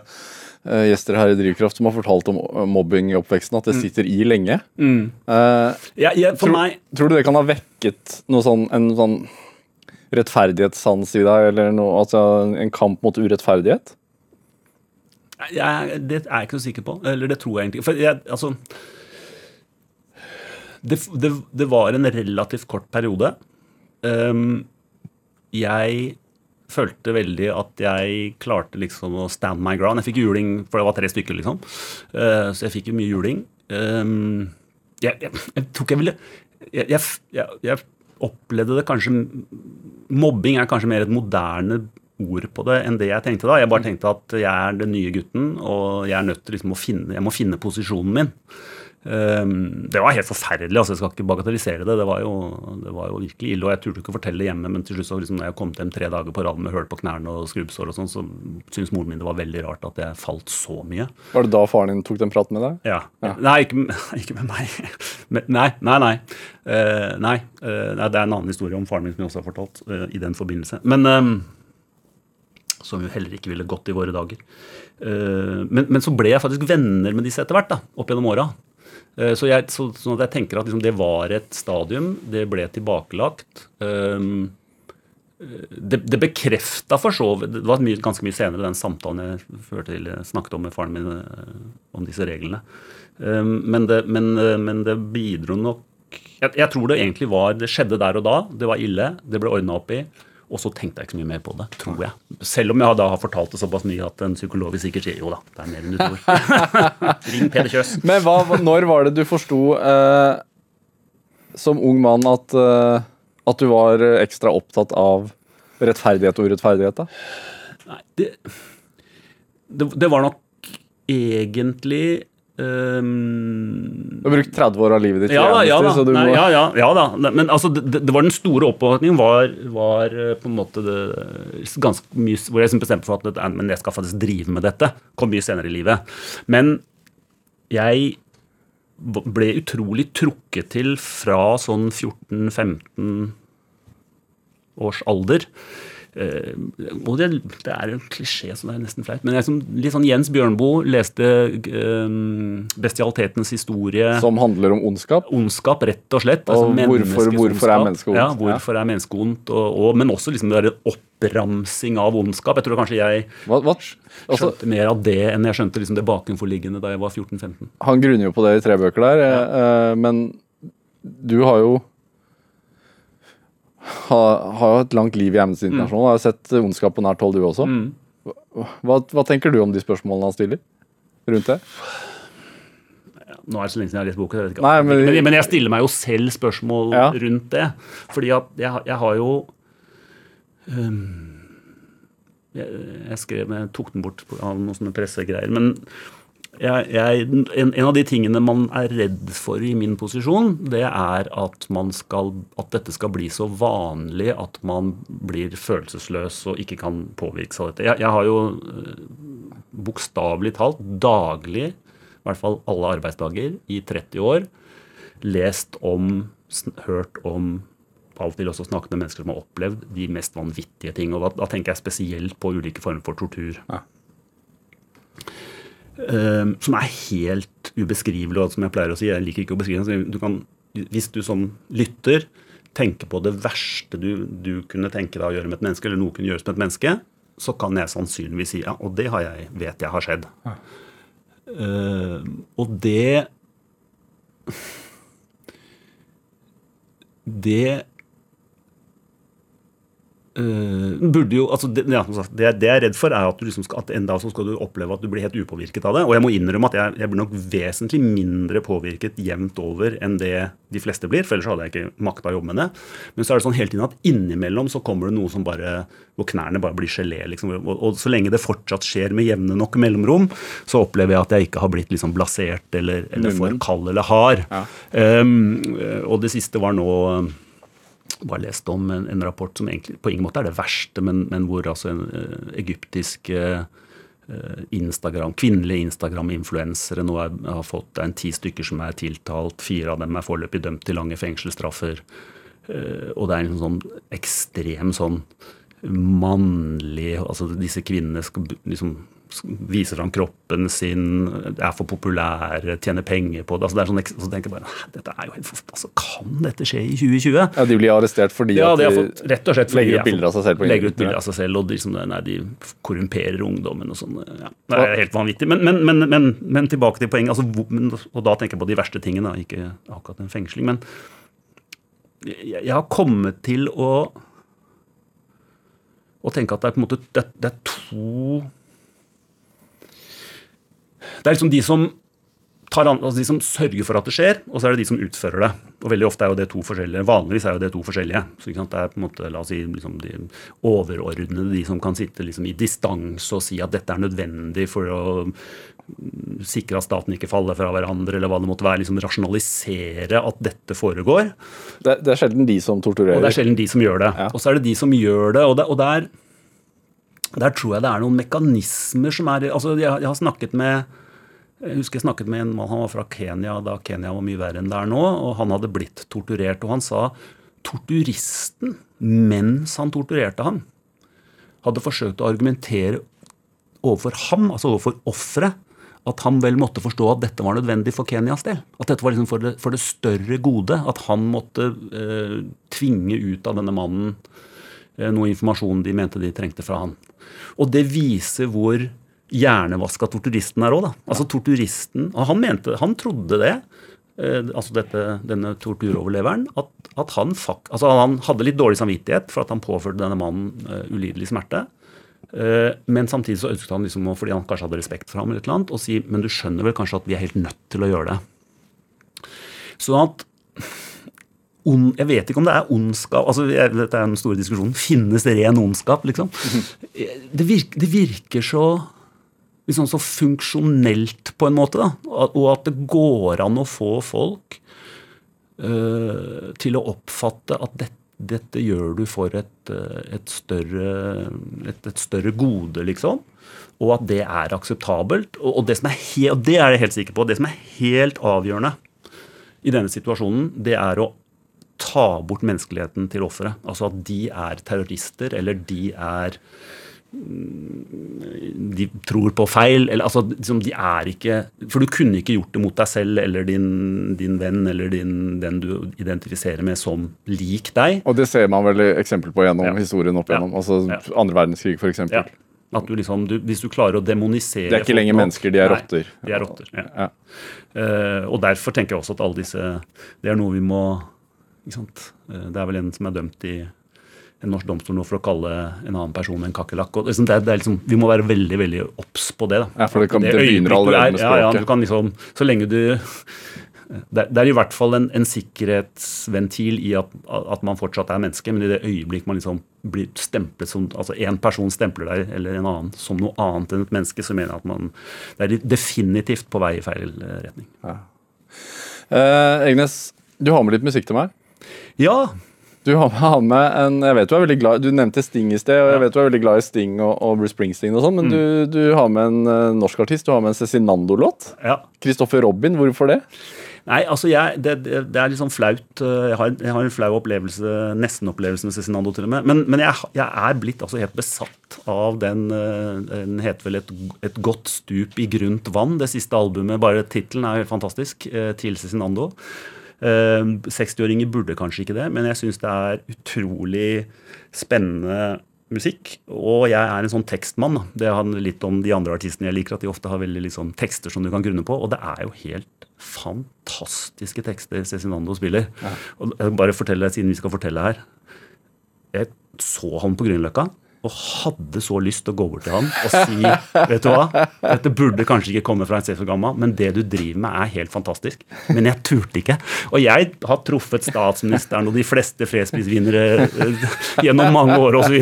gjester her i Drivkraft som har fortalt om eh, mobbing i oppveksten, at det sitter i lenge. Eh, Ja, ja, for tror, meg tror du det kan ha vekket noe sånn, en sånn rettferdighetssans i deg, eller noe, altså en kamp mot urettferdighet? jeg, Det er jeg ikke så sikker på. Eller det tror jeg egentlig For jeg, altså det, det, det var en relativt kort periode. Um, jeg følte veldig at jeg klarte liksom å stand my ground. Jeg fikk juling, for det var tre stykker, liksom. Uh, så jeg fikk jo mye juling. Um, jeg, jeg, jeg tok jeg ville jeg, jeg, opplevde det kanskje Mobbing er kanskje mer et moderne ord på det enn det jeg tenkte da. Jeg bare tenkte at jeg er den nye gutten, og jeg er nødt til liksom å finne, jeg må finne posisjonen min. Um, det var helt forferdelig. altså Jeg skal ikke bagatellisere det. Det var jo, det var jo virkelig ille. Og jeg turte ikke å fortelle hjemme, men til slutt så liksom, når jeg kom hjem tre dager på rad med høl på knærne og skrubbsår og sånn, så syntes moren min det var veldig rart at jeg falt så mye. Var det da faren din tok den praten med deg? Ja. Nei, ikke, ikke med meg. Men, nei, nei, nei. Uh, nei. Uh, Det er en annen historie om faren min som jeg også har fortalt uh, i den forbindelse. Men ehm, Som jo heller ikke ville gått i våre dager. Men, men så ble jeg faktisk venner med disse etter hvert, da, opp gjennom åra. Eh, Så, jeg, så, så jeg tenker at liksom det var et stadium. Det ble tilbakelagt. Um, det, det bekrefta for så vidt Det var mye, ganske mye senere, den samtalen jeg til, snakket om med faren min eh, om disse reglene. Um, men, det, men, eh, men det bidro nok jeg, jeg tror det egentlig var Det skjedde der og da. Det var ille. Det ble ordna opp i. Og så tenkte jeg ikke så mye mer på det, tror jeg. Selv om jeg da har fortalt det såpass mye at en psykolog sikkert sier jo da, det er mer enn du tror. Ring Peder Kjøs. Men hva, når var det du forsto eh, som ung mann at, eh, at du var ekstra opptatt av rettferdighet og urettferdighet? da? Nei, det, det, det var nok egentlig ehm, Du har brukt 30 år av livet ditt ja da, ja da. så du Nei, må... ja, ja, ja da. Men altså, det, det var den store oppvåkningen var, var eh, på en måte det, ganske mye Hvor jeg bestemte for at men jeg skal faktisk drive med dette. Kom mye senere i livet. Men jeg ble utrolig trukket til fra sånn 14-15 års alder. Eh, og det, det er en klisjé, så det er nesten flaut. Men jeg som, litt sånn Jens Bjørnboe leste um, 'Bestialitetens historie'. Som handler om ondskap? Ondskap, rett og slett. Og hvorfor- hvorfor er mennesket ondt? Ja, hvorfor er mennesket ondt? Og, og, men også liksom det der oppramsing av ondskap. Jeg tror kanskje jeg Hva, hva? Altså, skjønte mer av det enn jeg skjønte liksom det bakenforliggende da jeg var 14-15. han grunner jo på det i tre bøker der, eh, eh, men du har jo har, har jo et langt liv i Amnesty International. Har jo sett ondskap på nært hold, du også. Mm. Hva, hva tenker du om de spørsmålene han stiller rundt det? Nå er det så lenge siden jeg har lest boka. Nei, men- men, men, jeg stiller meg jo selv spørsmål Ja. rundt det. Fordi at jeg, har- jeg har jo um, jeg, jeg skrev Jeg tok den bort av noen sånne pressegreier. Men jeg, jeg, en, en, av de tingene man er redd for i min posisjon, det er at, skal, at dette skal bli så vanlig at man blir følelsesløs og ikke kan påvirkes av dette. Jeg, jeg har jo eh, bokstavelig talt daglig, i hvert fall alle arbeidsdager, i 30 år lest om, hørt om av og også snakket med mennesker som har opplevd de mest vanvittige ting. og Da, da tenker jeg spesielt på ulike former for tortur. Ja. Uh, som er helt ubeskrivelig, og som jeg pleier å si. Jeg liker ikke å beskrive det. Du kan, hvis du som lytter tenker på det verste du, du, kunne tenke deg å gjøre med et menneske, eller noe kunne gjøres med et menneske, så kan jeg sannsynligvis si ja, og det har jeg, vet jeg har skjedd. Ja. Uh, og det Det burde jo, altså det, ja, det, det, jeg er redd for, er at, du liksom skal, at en dag så skal du oppleve at du blir helt upåvirket av det. Og jeg må innrømme at jeg, jeg blir nok vesentlig mindre påvirket jevnt over enn det de fleste blir. For ellers hadde jeg ikke makta å jobbe med det. Men så er det sånn hele tiden at innimellom så kommer det noe som bare hvor knærne bare blir gelé. Liksom. Og, og, så lenge det fortsatt skjer med jevne nok mellomrom, så opplever jeg at jeg ikke har blitt liksom blasert eller, eller for kald eller hard. Ja. Um, og det siste var nå bare lest om en, en, rapport som egentlig på ingen måte er det verste, men, men hvor altså en uh, egyptisk uh, Instagram, kvinnelige Instagram-influensere nå er, har fått det er en ti stykker som er tiltalt. Fire av dem er foreløpig dømt til lange fengselsstraffer. Uh, og det er en sånn ekstrem sånn mannlig Altså disse kvinnene skal liksom viser fram kroppen sin, er for populære, tjener penger på det. Altså det sånn, så tenker jeg bare dette er jo helt, altså Kan dette skje i 2020? Ja, De blir arrestert fordi ja, de, fått, rett og slett legger ut bilder av seg selv? på legger ut bilder av seg selv, og de, liksom, nei, de korrumperer ungdommen og sånn. Ja, det er helt vanvittig. Men, men, men, men, men tilbake til poenget. Altså, og da tenker jeg på de verste tingene, ikke akkurat en fengsling. Men jeg, jeg har kommet til å å tenke at det er måte det, det er to det er liksom de som, tar, altså de som sørger for at det skjer, og så er det de som utfører det. Og veldig ofte er jo det to forskjellige. Vanligvis er jo det to forskjellige. Så Det er på en måte, la oss si, liksom de overordnede, de som kan sitte liksom i distanse og si at dette er nødvendig for å sikre at staten ikke faller fra hverandre, eller hva det måtte være. liksom Rasjonalisere at dette foregår. Det, det er sjelden de som torturerer. Og det er sjelden de som gjør det. Ja. Og så er det de som gjør det. og, det, og der, der tror jeg det er noen mekanismer som er altså Jeg, jeg har snakket med jeg husker jeg snakket med en mann, han var fra Kenya da Kenya var mye verre enn det er nå. og Han hadde blitt torturert. Og han sa torturisten, mens han torturerte ham, hadde forsøkt å argumentere overfor ham, altså overfor offeret, at han vel måtte forstå at dette var nødvendig for Kenyas del. At dette var liksom for det, for det større gode. At han måtte eh, tvinge ut av denne mannen eh, noe informasjon de mente de trengte fra han. Og det viser hvor hjernevaska torturisten er òg, da. Altså torturisten han mente, han trodde det. Eh, altså dette, denne torturoverleveren, at, at han, fak, altså han hadde litt dårlig samvittighet for at han påførte denne mannen uh, ulidelig smerte. Uh, men samtidig så ønsket han, liksom, fordi han kanskje hadde respekt for ham, eller et eller annet, å si men du skjønner vel kanskje at vi er helt nødt til å gjøre det. Sånn at on, Jeg vet ikke om det er ondskap altså jeg, Dette er den store diskusjonen. Finnes det ren ondskap, liksom? Det virker, det virker så liksom så funksjonelt, på en måte. Da. Og at det går an å få folk uh, til å oppfatte at dette, dette gjør du for et, eh, et, større, et, et, større, gode, liksom. Og at det er akseptabelt. Og, og det, er helt, og det er jeg helt sikker på. Det som er helt avgjørende i denne situasjonen, det er å ta bort menneskeligheten til offeret. Altså at de er terrorister, eller de er de tror på feil. Eller, altså, liksom, de er ikke For du kunne ikke gjort det mot deg selv eller din, din venn eller din, den du identifiserer med som lik deg. Og det ser man vel eksempel på gjennom ja. historien opp igjennom. Ja. Altså ja. andre verdenskrig, f.eks. Ja. At du liksom, du, hvis du klarer å demonisere Det er ikke lenger mennesker, de er rotter. De er rotter, ja. Uh, og derfor tenker jeg også at alle disse Det er noe vi må ikke sant? Uh, det er vel en som er dømt i en norsk domstol nå for å kalle en annen person en kakerlakk. Liksom, liksom, vi må være veldig veldig obs på det. Da. Ja, for det, kan, det, det begynner allerede med språket. Ja, ja, du kan liksom, så lenge du det, er- i hvert fall en, en sikkerhetsventil i at, at man fortsatt er menneske, men i det øyeblikk man liksom blir stemplet som Altså en person stempler deg eller en annen som noe annet enn et menneske, så mener jeg at man Det er definitivt på vei i feil retning. retning. Eh, Egnes, du har med litt musikk til meg. Ja, Du har med en Jeg vet du er veldig glad Du nevnte Sting i sted, og jeg vet du er veldig glad i Sting og, og Bruce Springsteen og sånn, men du, du har med en eh, norsk artist. Du har med en Cezinando-låt. ja. Christopher Robin, hvorfor det? Nei, altså jeg, det, det, er litt sånn flaut. Jeg har, jeg har en flau opplevelse, nesten-opplevelse med Cezinando til og med. Men, men jeg, jeg er blitt altså helt besatt av den eh, Den heter vel et, et godt stup i grunt vann, det siste albumet. Bare tittelen er helt fantastisk. eh, Til Cezinando. Eh, 60-åringer burde kanskje ikke det, men jeg syns det er utrolig spennende musikk. Og jeg er en sånn tekstmann. Det handler litt om de andre artistene jeg liker, at de ofte har veldig liksom, tekster som du kan grunne på. Og det er jo helt fantastiske tekster Cezinando spiller. Og jeg bare fortelle deg, siden vi skal fortelle her. Jeg så han på Grünerløkka. Og hadde så lyst til å gå bort til han og si Vet du hva, dette burde kanskje ikke komme fra en Sefagama, men det du driver med, er helt fantastisk. Men jeg turte ikke. Og jeg har truffet statsministeren og de fleste fredsprisvinnere eh, gjennom mange år osv.,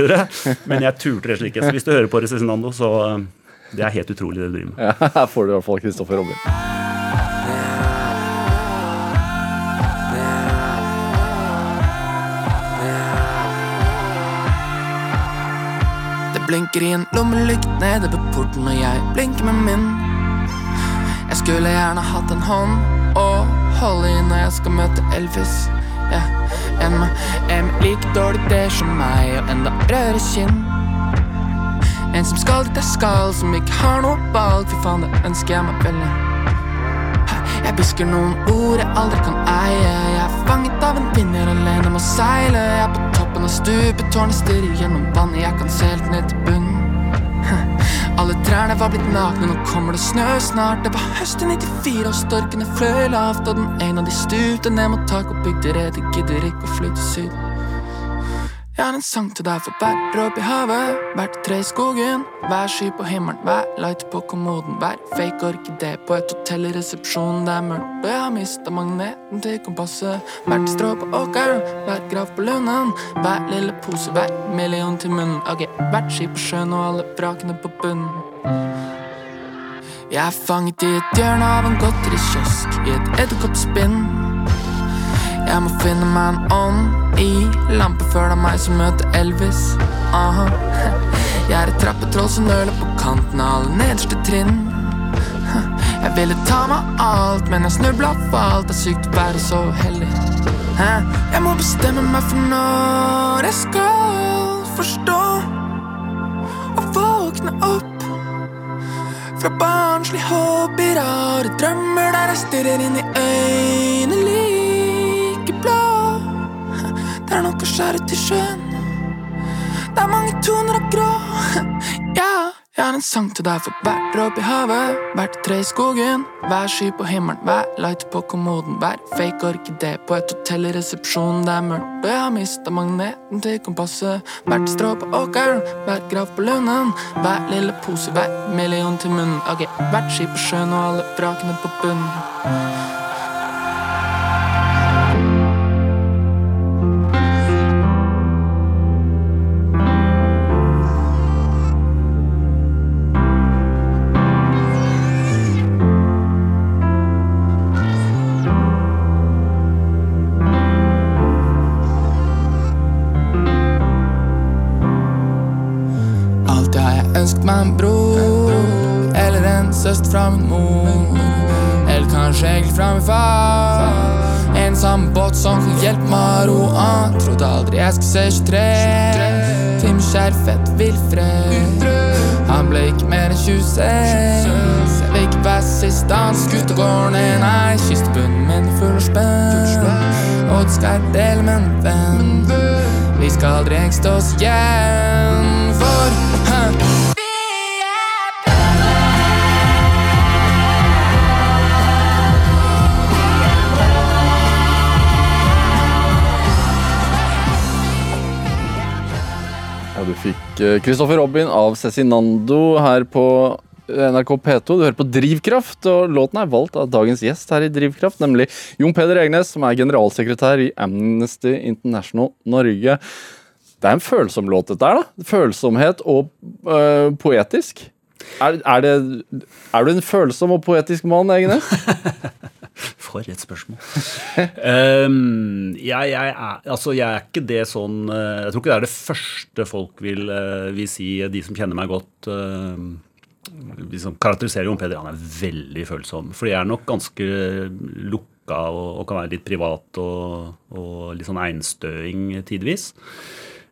men jeg turte rett og slett ikke. Så hvis du hører på Resesinando, så eh, det er helt utrolig det du driver med. Ja, her får du i hvert fall Kristoffer Robin. Blinker i en lommelykt nede ved porten, og jeg blinker med min. Jeg skulle gjerne hatt en hånd å holde i når jeg skal møte Elvis. Ja, en med en like dårlig det som meg, og enda rødere kinn. En som skal dit jeg skal, som ikke har noe valg. Fy faen, det ønsker jeg meg veldig. Jeg hvisker noen ord jeg aldri kan eie. Jeg er fanget av en vinner, er alene må seile. Jeg er på toppen av stupetårnet, stirrer gjennom vannet, jeg kan se helt ned til bunnen. Alle trærne var blitt nakne, nå kommer det snø snart. Det var høsten 94, og storkene fløy lavt, og den ene av de stupte ned mot taket og bygde rede, gidder ikke å flytte syden. syd. Jeg har en sang til deg for hver dråpe i havet, hvert tre i skogen, hver sky på himmelen, hver light på kommoden, hver fake orkidé på et hotell i resepsjonen. Det er mørkt, og jeg har mista magneten til kompasset. Hvert strå på åkeren, hver grav på lønnen. hver lille pose, hver million til munnen. Ok, hvert skip på sjøen og alle vrakene på bunnen. Jeg er fanget i et hjørne av en godterikiosk, i et edderkoppspinn. Jeg må finne meg en ånd i lampe før det er meg som møter Elvis. Aha. Jeg er et trappetroll som nøler på kanten av alle nederste trinn. Jeg ville ta meg alt, men jeg snubla for alt. Det er sykt å være så uheldig. Jeg må bestemme meg for når jeg skal forstå og våkne opp. Fra barnslig håp i rare drømmer der jeg stirrer inn i øynene er noe å skjære til sjøen. Det er mange toner av grå. Ja, jeg har en sang til deg for hver dråpe i havet, hvert tre i skogen, hver sky på himmelen, hver light på kommoden, hver fake orkidé på et hotell i resepsjonen. Det er mørkt, og jeg har mista magneten til kompasset. Hvert strå på åkeren, hver grav på lunden, hver lille pose, hver million til munnen. Ok, hvert skip på sjøen og alle vrakene på bunnen. Samme båt som hun hjelpe meg å ro an Trodde aldri jeg skulle se 23 Tim Skjerfet Vilfred Han ble ikke mer enn 26 Jeg vil ikke være sist dans. går ned. Nei, kystebunnen min er full av spenn. Og det skal jeg dele med en venn vi skal aldri engste oss igjen, fikk Kristoffer Robin av Cezinando her på NRK P2. Du hører på Drivkraft, og låten er valgt av dagens gjest her i Drivkraft, nemlig Jon Peder Egnes, som er generalsekretær i Amnesty International Norge. Det er en følsom låt, dette her, da. Følsomhet og øh, poetisk. Er, er, det, er du en følsom og poetisk mann, Egnes? For et spørsmål. um, jeg, jeg, er, altså, jeg er ikke det sånn uh, Jeg tror ikke det er det første folk vil, uh, vil si, de som kjenner meg godt. Uh, liksom karakteriserer Jon Peder. Han er veldig følsom. For jeg er nok ganske lukka og, og kan være litt privat og, og litt sånn einstøing tidvis.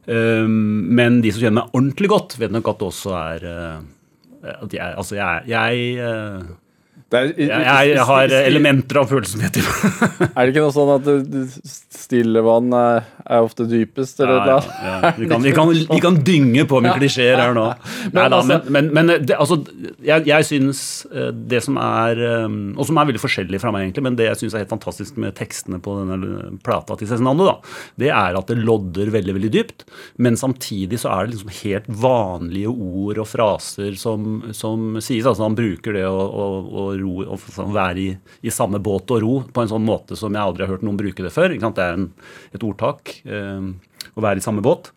Um, men de som kjenner meg ordentlig godt, vet nok at det også er at jeg, altså jeg, jeg er, jeg, jeg, har elementer av følsomhet i meg. er det ikke noe sånn at stille vann er, er ofte dypest, eller ja, ja, ja. Vi, kan, vi, kan, vi, kan, dynge på med klisjeer her nå. Men, Neida, altså, men, men, men det, altså, jeg, jeg syns eh, det som er eh, Og som er veldig forskjellig fra meg, egentlig, men det jeg syns er helt fantastisk med tekstene på denne plata til Cezinando, da, det er at det lodder veldig, veldig dypt, men samtidig så er det liksom helt vanlige ord og fraser som, som sies. altså Han bruker det å, å, å ro, å sånn være i, i, samme båt og ro på en sånn måte som jeg aldri har hørt noen bruke det før. Det er en, et ordtak. Eh, å være i samme båt.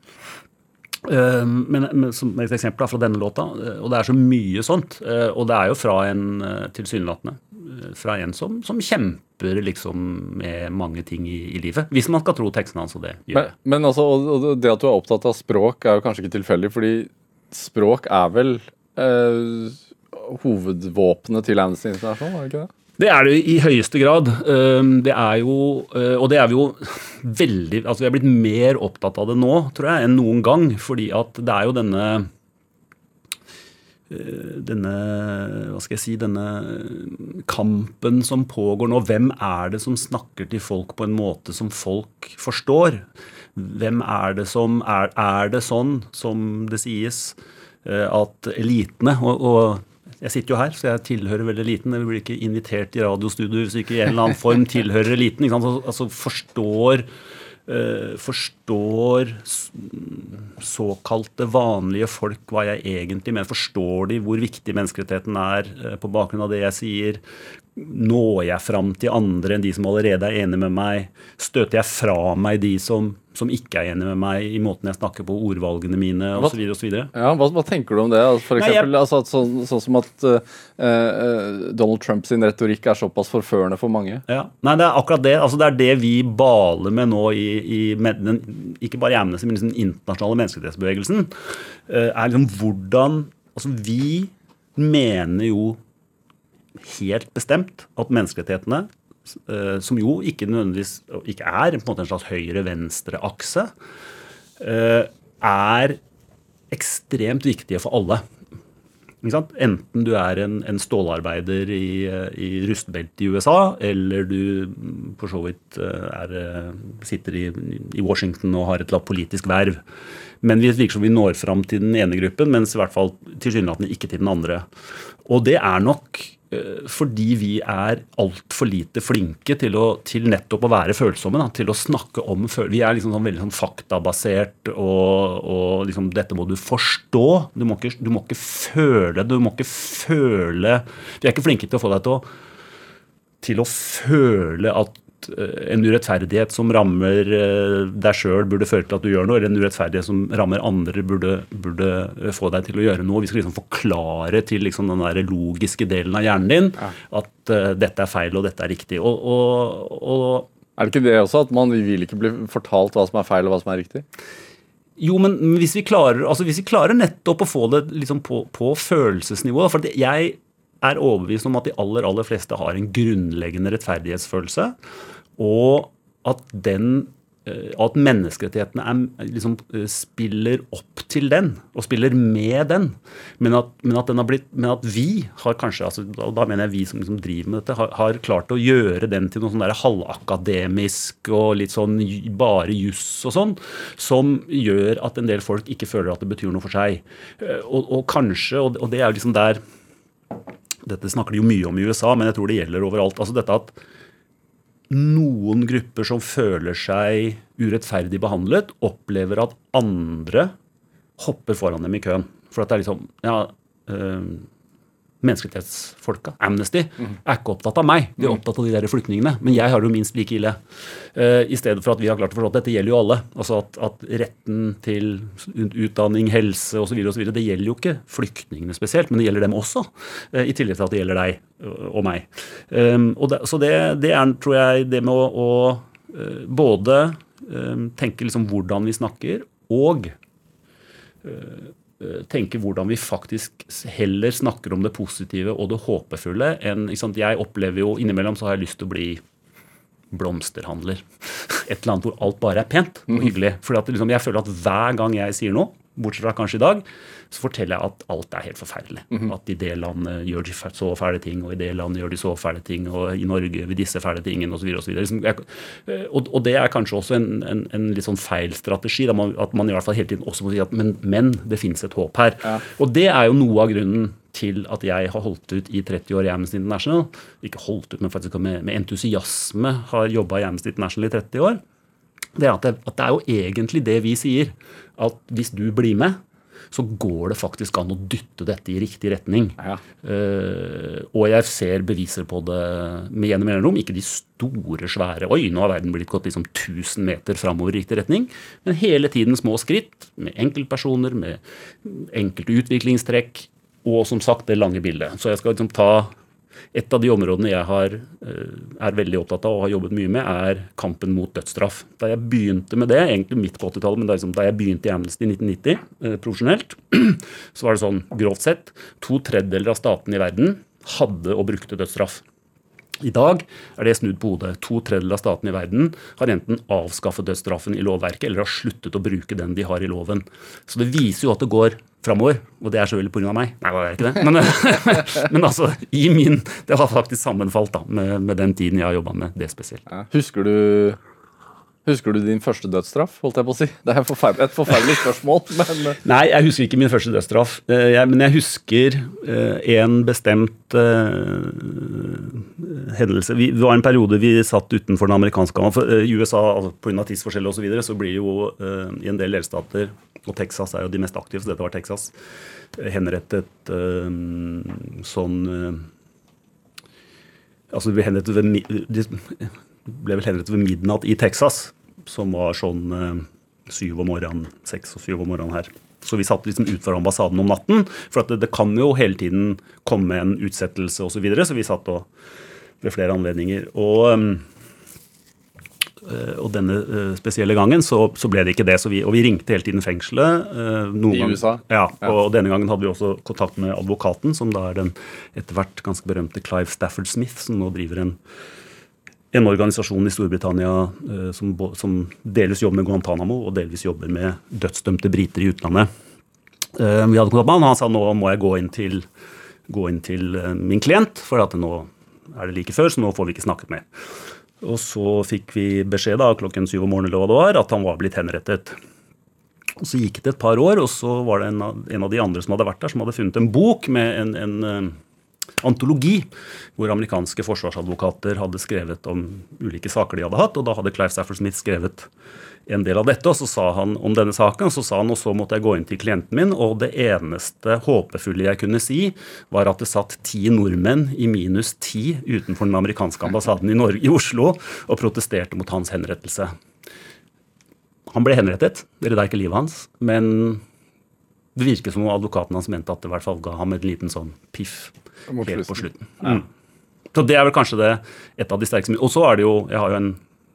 Eh, men, men, som et eksempel fra denne låta, uh, og det er så mye sånt. Uh, og det er jo fra en tilsynelatende fra en som, som, kjemper liksom med mange ting i, i, livet. Hvis man skal tro tekstene hans og det gjør. Men, men altså, og det at du er opptatt av språk, er jo kanskje ikke tilfeldig, fordi språk er vel hovedvåpenet til Amnesty International, er det ikke det? Det er det i høyeste grad. Det er jo, og det er vi jo veldig altså Vi er blitt mer opptatt av det nå, tror jeg, enn noen gang. Fordi at det er jo denne denne hva skal jeg si, denne kampen som pågår nå. Hvem er det som snakker til folk på en måte som folk forstår? Hvem er det som Er, er det sånn som det sies, at elitene og, og jeg sitter jo her, så jeg tilhører veldig eliten. Jeg blir ikke invitert i radiostudio hvis ikke i en eller annen form tilhører eliten. Altså forstår uh, Forstår såkalte vanlige folk hva jeg egentlig mener? Forstår de hvor viktig menneskerettigheten er uh, på bakgrunn av det jeg sier? Når jeg fram til andre enn de som allerede er enige med meg? Støter jeg fra meg de som, som ikke er enige med meg i måten jeg snakker på, ordvalgene mine osv.? Ja, hva, hva tenker du om det? Altså, for eksempel, Nei, jeg... altså, sånn, sånn, som at uh, Donald Trumps retorikk er såpass forførende for mange? Ja, Nei, det er akkurat det. Altså, det er det vi baler med nå i, i med den, ikke bare i Amnesty, men liksom den internasjonale menneskerettighetsbevegelsen. Uh, er liksom hvordan Altså, vi mener jo helt bestemt at menneskerettighetene, eh, som jo ikke nødvendigvis ikke er på en, måte en slags høyre-venstre-akse, eh, er ekstremt viktige for alle. Enten du er en, en stålarbeider i, i rustbeltet i USA, eller du for så vidt eh, er, sitter i, i, Washington og har et eller annet politisk verv. Men vi virker som vi når fram til den ene gruppen, mens i hvert fall tilsynelatende ikke til den andre. Og det er nok Eh, fordi vi er altfor lite flinke til, å, til, nettopp å være følsomme. Da, til å snakke om Vi er liksom sånn veldig sånn faktabasert og, og liksom, dette må du forstå. Du må, ikke, du må, ikke, føle Du må ikke føle Vi er ikke flinke til å få deg til å, til å føle at Eh, en urettferdighet som rammer eh, deg sjøl, burde føre til at du gjør noe, eller en urettferdighet som rammer andre, burde, burde eh, få deg til å gjøre noe. Vi skal liksom forklare til liksom den der logiske delen av hjernen din ja. at uh, dette er feil og dette er riktig. Og, og, og, er det ikke det også, at man vil ikke bli fortalt hva som er feil og hva som er riktig? Jo, men hvis vi klarer, altså hvis vi klarer nettopp å få det liksom på, på følelsesnivå For jeg er overbevist om at de aller, aller fleste har en grunnleggende rettferdighetsfølelse og at den eh, at menneskerettighetene er, liksom, eh, spiller opp til den, og spiller med den. Men at, men at, blitt, men at vi har kanskje, altså, og da mener jeg vi som liksom driver med dette, har, har, klart å gjøre den til noe sånn halvakademisk og litt sånn bare juss og sånn, som gjør at en del folk ikke føler at det betyr noe for seg. Eh, og, og kanskje, og det er jo liksom der Dette snakker de jo mye om i USA, men jeg tror det gjelder overalt. altså dette at noen grupper som føler seg urettferdig behandlet, opplever at andre hopper foran dem i køen. For at det er liksom Ja, øh, menneskerettighetsfolka, Amnesty, er ikke opptatt av meg. De er opptatt av de der flyktningene. Men jeg har det jo minst like ille. Uh, I stedet for at vi har klart å forstå at dette gjelder jo alle. Altså at, at retten til utdanning, helse osv. det gjelder jo ikke flyktningene spesielt, men det gjelder dem også. Uh, I tillegg til at det gjelder deg og meg. Um, og det, så det, det, er, tror jeg, det med å, å uh, både um, tenke liksom hvordan vi snakker, og Eh, tenke hvordan vi faktisk heller snakker om det positive og det håpefulle enn Jeg opplever jo innimellom så har jeg lyst til å bli blomsterhandler. Et eller annet hvor alt bare er pent og hyggelig. For liksom, jeg føler at hver gang jeg sier noe, bortsett fra kanskje i dag, så forteller jeg at alt er helt forferdelig. Mm -hmm. At i det landet gjør de så fæle ting, og i det landet gjør de så fæle ting, og i Norge ved disse fæle tingene osv. Og, så liksom, og, og det er kanskje også en, en, en litt sånn feil strategi. Man, at man i hvert fall hele tiden også må si at men, men det fins et håp her. Ja. Og det er jo noe av grunnen til at jeg har holdt ut i 30 år i Amnesty International. Ikke holdt ut, men faktisk med, med entusiasme har jobba i Amnesty International i 30 år. Det er at det, at det er jo egentlig det vi sier. At hvis du blir med, så går det faktisk an å dytte dette i riktig retning. Ja. Uh, og jeg ser beviser på det med gjennom mellomrom. Ikke de store, svære Oi, nå har verden blitt gått liksom 1000 meter framover i riktig retning. Men hele tiden små skritt med enkeltpersoner, med enkelte utviklingstrekk. Og som sagt det lange bildet. Så jeg skal liksom ta et av de områdene jeg har, eh, er veldig opptatt av og har jobbet mye med, er kampen mot dødsstraff. Da jeg begynte med det, egentlig midt på 80-tallet, men liksom, da, jeg begynte i Amnesty i 1990 eh, profesjonelt, så var det sånn grovt sett to tredjedeler av statene i verden hadde og brukte dødsstraff. I dag er det snudd på hodet. To tredjedeler av statene i verden har enten avskaffet dødsstraffen i lovverket eller har sluttet å bruke den de har i loven. Så det viser jo at det går framover. Og det er selvfølgelig pga. meg. Nei, det er ikke det. Men, men, altså, i min Det har faktisk sammenfalt da, med, med den tiden jeg har jobba med det spesielt. Husker du Husker du din første dødsstraff? holdt jeg på å si? Det er et forferdelig spørsmål. Men... Eh. Nei, jeg husker ikke min første dødsstraff. Eh, men jeg husker uh, en bestemt hendelse. Det var en periode vi satt utenfor den amerikanske for, uh, USA altså, pga. tidsforskjell osv. Så, videre, så blir jo i en del delstater, og Texas er jo de mest aktive, så dette var Texas, henrettet sånn Altså, vi henrettet ved, ble vel henrettet ved midnatt i Texas som var sånn eh, syv om morgenen, seks og syv om morgenen her. Så vi satt liksom utenfor ambassaden om natten. For det, det, kan jo hele tiden komme en utsettelse osv. Så, videre, så vi satt og, ved flere anledninger. Og, øh, og denne spesielle gangen så, så, ble det ikke det. Vi, og vi ringte hele tiden fengselet. I USA? Ja, og, og denne gangen hadde vi også kontakt med advokaten, som da er den etter hvert ganske berømte Clive Stafford Smith, som nå driver en en organisasjon i Storbritannia uh, som, som, delvis jobber med Guantánamo og delvis jobber med dødsdømte briter i utlandet. Uh, vi hadde kontakt med han, og han sa nå må jeg gå inn til, gå inn til uh, min klient, for nå er det like før, så nå får vi ikke snakket mer. Og så fikk vi beskjed da, klokken syv om morgenen eller det var, at han var blitt henrettet. Og Så gikk det et par år, og så var det en av, en av de andre som hadde vært der, som hadde funnet en bok med en, en antologi hvor amerikanske forsvarsadvokater hadde skrevet om ulike saker de hadde hatt. og Da hadde Clive Stafford Smith skrevet en del av dette, og så sa han om denne saken, så sa han, og så måtte jeg gå inn til klienten min, og det eneste håpefulle jeg kunne si, var at det satt ti nordmenn i minus ti utenfor den amerikanske ambassaden i, Norge, i Oslo og protesterte mot hans henrettelse. Han ble henrettet, det redda ikke livet hans, men det virket som om advokaten hans mente at det i hvert fall ga ham en liten sånn piff helt på slutten. Mm. Så det er vel kanskje det, et av de sterkeste Og så er det jo Jeg har jo en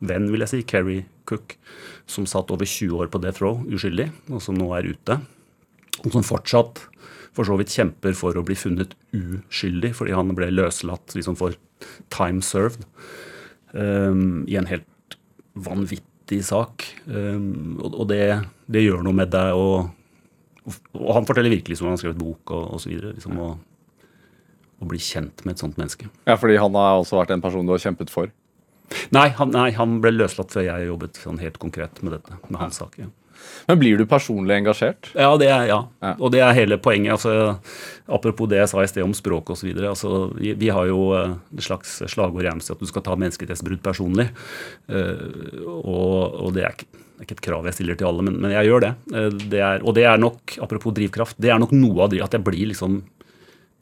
venn, vil jeg si, Kerry Cook, som satt over 20 år på death row uskyldig, og som nå er ute. Og som fortsatt for så vidt kjemper for å bli funnet uskyldig, fordi han ble løslatt liksom for time served um, i en helt vanvittig sak. Um, og, og det, det, gjør noe med deg. Og, og, han forteller virkelig som han har skrevet bok og osv. Liksom, og, å bli kjent med et sånt menneske. Ja, Fordi han har også vært en person du har kjempet for? Nei, han, nei, han ble løslatt før jeg jobbet sånn helt konkret med dette. med hans sak. Ja. Men blir du personlig engasjert? Ja, det er, ja. ja. og det er hele poenget. Altså, apropos det jeg sa i sted om språk osv. Altså, vi, vi har jo eh, et slags slagord i Amnesty at du skal ta menneskerettighetsbrudd personlig. Uh, og, og, det er ikke, det er ikke et krav jeg stiller til alle, men, men jeg gjør det. Uh, det er, og det er nok, apropos drivkraft, det er nok noe av det at jeg blir liksom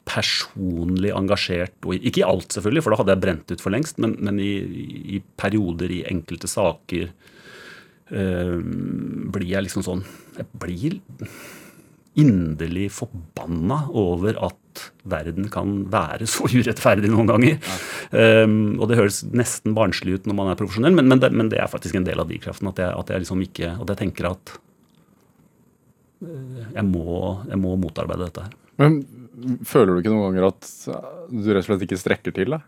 personlig engasjert, og ikke i alt selvfølgelig, for da hadde jeg brent ut for lengst, men, men i, i perioder, i enkelte saker, eh, blir jeg liksom sånn Jeg blir inderlig forbanna over at verden kan være så urettferdig noen ganger. Um, og det høres nesten barnslig ut når man er profesjonell, men, men, det, men det er faktisk en del av drivkraften. At jeg, at jeg liksom ikke At jeg tenker at eh, jeg må, jeg må motarbeide dette her. Men føler du ikke noen ganger at du rett og slett ikke strekker til? da?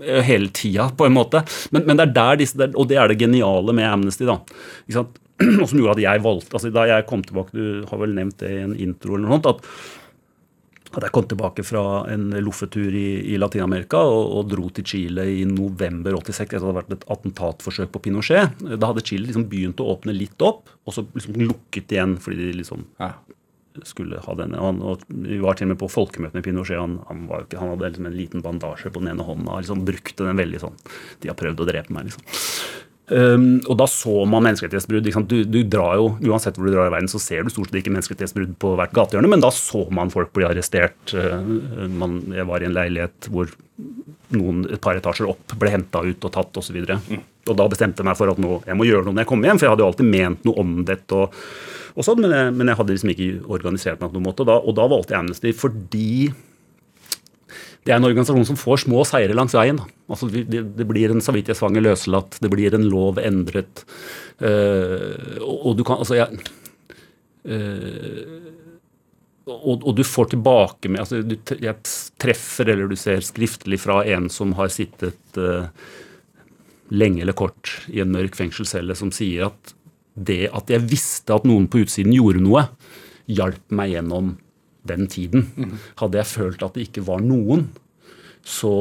Eh, hele tida, på en måte. Men, men det er der disse, og det er det geniale med Amnesty. da, ikke sant? Og som gjorde at jeg valgte altså Da jeg kom tilbake, du har vel nevnt det i en intro, eller noe sånt, at, at jeg kom tilbake fra en loffetur i, i Latin-Amerika og, og dro til Chile i november 86 etter at det hadde vært et attentatforsøk på Pinochet. Da hadde Chile liksom begynt å åpne litt opp, og så liksom lukket igjen fordi de liksom Ja. Skulle ha denne. Og, han, og vi var til og med på folkemøte med Pinochet. Han, han, var han hadde liksom en liten bandasje på den ene hånda og liksom brukte den veldig sånn De har prøvd å drepe meg, liksom. Um, og da så man menneskerettighetsbrudd. Du, du drar jo, Uansett hvor du drar i verden, så ser du stort sett ikke menneskerettighetsbrudd på hvert gatehjørne, men da så man folk bli arrestert. Uh, man, jeg var i en leilighet hvor noen et par etasjer opp ble henta ut og tatt osv. Og, mm. og da bestemte jeg meg for at nå, jeg må gjøre noe når jeg kommer hjem, for jeg hadde jo alltid ment noe om dette. og, og sånn, men jeg, men jeg hadde liksom ikke organisert meg på noen måte. Og da, og da valgte jeg Amnesty fordi det er en organisasjon som får små seire langs veien. Altså, det, blir en samvittighetsfanger løslatt, det blir en lov endret. Uh, og, du kan Altså, jeg uh, og, og, du får tilbake med altså, du, Jeg treffer eller du ser skriftlig fra en som har sittet uh, lenge eller kort i en mørk fengselscelle, som sier at det at jeg visste at noen på utsiden gjorde noe, hjalp meg gjennom den tiden. Hadde jeg følt at det ikke var noen, så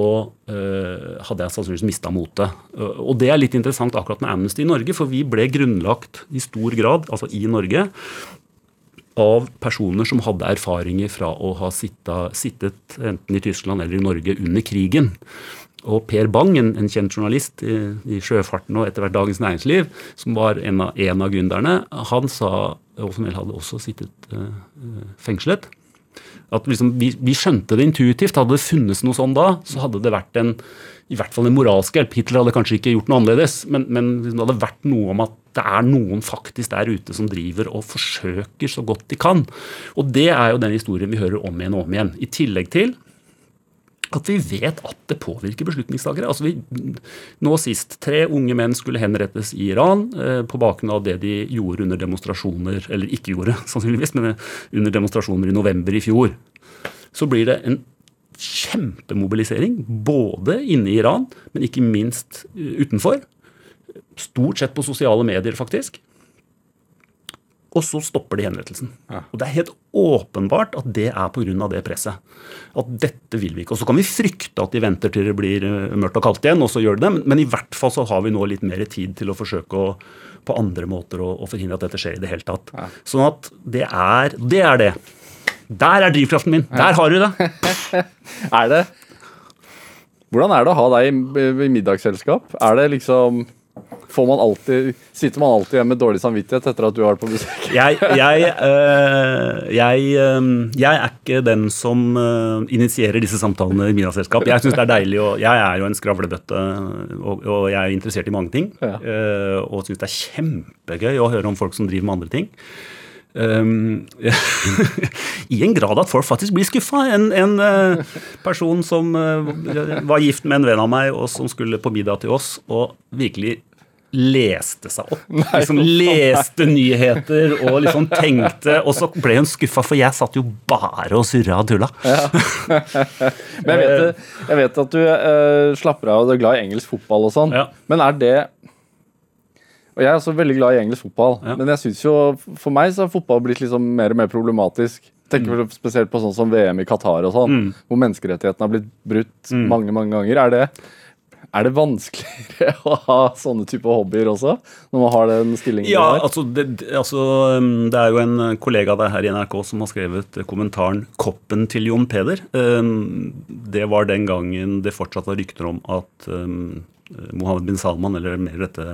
uh, hadde jeg sannsynligvis mista motet. Uh, og det er litt interessant akkurat med Amnesty i Norge, for vi ble grunnlagt i stor grad, altså i Norge, av personer som hadde erfaringer fra å ha sittet, sittet enten i Tyskland eller i Norge under krigen. Og Per Bang, en, en kjent journalist i, i, sjøfarten og etter hvert Dagens Næringsliv, som var en av, en av gründerne, han sa, og som vel hadde også sittet uh, fengslet, at liksom, vi, vi, skjønte det intuitivt. Hadde det funnes noe sånn da, så hadde det vært en i hvert fall en moralsk hjelp. Hitler hadde kanskje ikke gjort noe annerledes, men, men liksom, det hadde vært noe om at det er noen faktisk der ute som driver og forsøker så godt de kan. Og det er jo den historien vi hører om igjen og om igjen. I tillegg til at vi vet at det påvirker beslutningstakere. Altså vi, nå sist, tre unge menn skulle henrettes i Iran eh, på bakgrunn av det de gjorde under demonstrasjoner, eller ikke gjorde, sannsynligvis, men under demonstrasjoner i november i fjor. Så blir det en kjempemobilisering, både inne i Iran, men ikke minst utenfor. Stort sett på sosiale medier, faktisk. Og så stopper de henrettelsen. Ja. Og Det er helt åpenbart at det er pga. det presset. At dette vil vi ikke. Og Så kan vi frykte at de venter til det blir mørkt og kaldt igjen, og så gjør de det. Men i hvert fall så har vi nå litt mer tid til å forsøke å, på andre måter å, å, forhindre at dette skjer i det hele tatt. Ja. Sånn at det er det. er det. Der er drivkraften min. Der har du det. er det Hvordan er det å ha deg i, middagsselskap? Er det liksom man alltid, sitter man alltid igjen med dårlig samvittighet etter at du har vært på besøk? jeg, jeg, øh, jeg, øh, jeg, er ikke den som øh, initierer disse samtalene i middagsselskap. Jeg synes det er deilig, og jeg er jo en skravlebøtte, og, og jeg er interessert i mange ting. Ja. og syns det er kjempegøy å høre om folk som driver med andre ting. Um, I en grad at folk faktisk blir skuffa. En, en uh, person som uh, var gift med en venn av meg, og som skulle på middag til oss, og virkelig leste seg opp. Liksom leste nyheter og liksom tenkte Og så ble hun skuffa, for jeg satt jo bare og surra og tulla. Ja. Men jeg vet, jeg vet, at du uh, slapper av og er glad i engelsk fotball og sånn. Ja. Men er det og Jeg er også veldig glad i engelsk fotball, ja. men jeg synes jo, for meg så har fotball blitt liksom mer og mer problematisk. Tenker mm. spesielt på sånn som VM i Qatar og sånn, mm. hvor menneskerettighetene har blitt brutt mm. mange mange ganger. Er det, er det vanskeligere å ha sånne type hobbyer også, når man har den stillingen ja, der? Altså det, altså, um, det er jo en kollega av deg her i NRK som har skrevet kommentaren 'Koppen til Jon Peder'. Um, det var den gangen det fortsatt var rykter om at um, Mohammed bin Salman, eller mer dette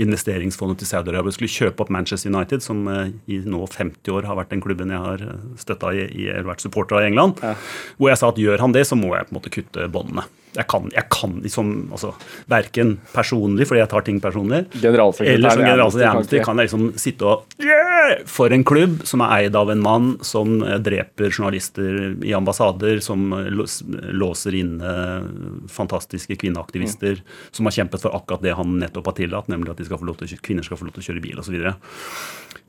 investeringsfondet til Saudi-Arabia, skulle kjøpe opp Manchester United, som eh, i nå 50 år har vært den klubben jeg har støtta i, i, eller vært supporter av i England. Ja. Hvor jeg sa at gjør han det, så må jeg på en måte kutte båndene. Jeg kan, jeg kan liksom altså, Verken personlig, fordi jeg tar ting personlig, eller som generalsekretær i Amnesty kan jeg liksom sitte og yeah! For en klubb som er eid av en mann som dreper journalister i ambassader, som låser inne fantastiske kvinneaktivister, mm. som har kjempet for akkurat det han nettopp har tillatt, nemlig at skal til, kvinner skal få lov til å kjøre bil osv.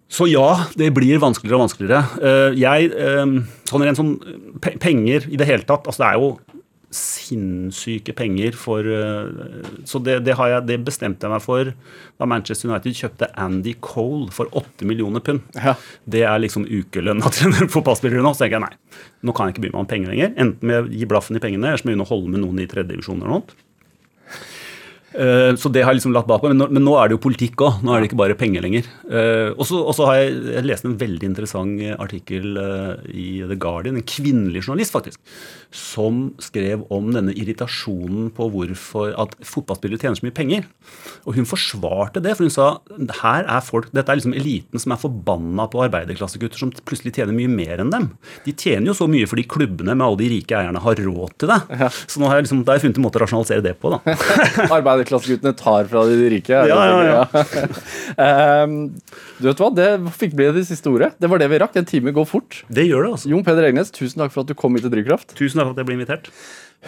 Så, ja, det blir vanskeligere og vanskeligere. Eh, jeg, eh, sånn rent sånn penger i det hele tatt altså Det er jo sinnssyke penger for eh, Så det, det, jeg, det, bestemte jeg meg for da Manchester United kjøpte Andy Cole for 8 millioner pund. Ja. Det er liksom ukelønna til en fotballspiller nå. Så tenker jeg nei, nå kan jeg ikke by meg om penger lenger. Enten med å gi blaffen i pengene, eller så må jeg begynne å holde med noen i tredje divisjon eller noe. Eh, så det har jeg liksom latt bak meg. Men, men, nå er det jo politikk òg. Nå er det ikke bare penger lenger. Uh, og så har jeg, jeg lest en veldig interessant artikkel uh, i The Guardian, en kvinnelig journalist faktisk, som skrev om denne irritasjonen på hvorfor at fotballspillere tjener så mye penger. Og hun forsvarte det, for hun sa her er folk, dette er liksom eliten som er forbanna på arbeiderklassegutter som plutselig tjener mye mer enn dem. De tjener jo så mye fordi klubbene med alle de rike eierne har råd til det. Ja. Så nå har jeg liksom, da har jeg funnet en måte å rasjonalisere det på. da. Arbeiderklasseguttene tar fra de rike? Ja, ja, ja. um, du vet hva, Det fikk bli det siste ordet. Det var det vi rakk. En time går fort. Det gjør det, altså. Jon Peder Egnes, tusen takk for at du kom hit til Drivkraft. Tusen takk for at jeg ble invitert.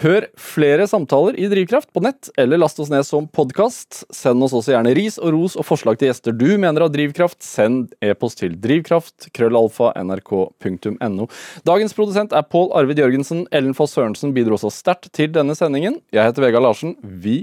Hør flere samtaler i Drivkraft på nett, eller last oss ned som podkast. Send oss også gjerne ris og ros og forslag til gjester du mener har drivkraft. Send e-post til drivkraft, krøllalfa, nrk.no. Dagens produsent er Pål Arvid Jørgensen. Ellen Foss Sørensen bidro også sterkt til denne sendingen. Jeg heter Vegard Larsen. Vi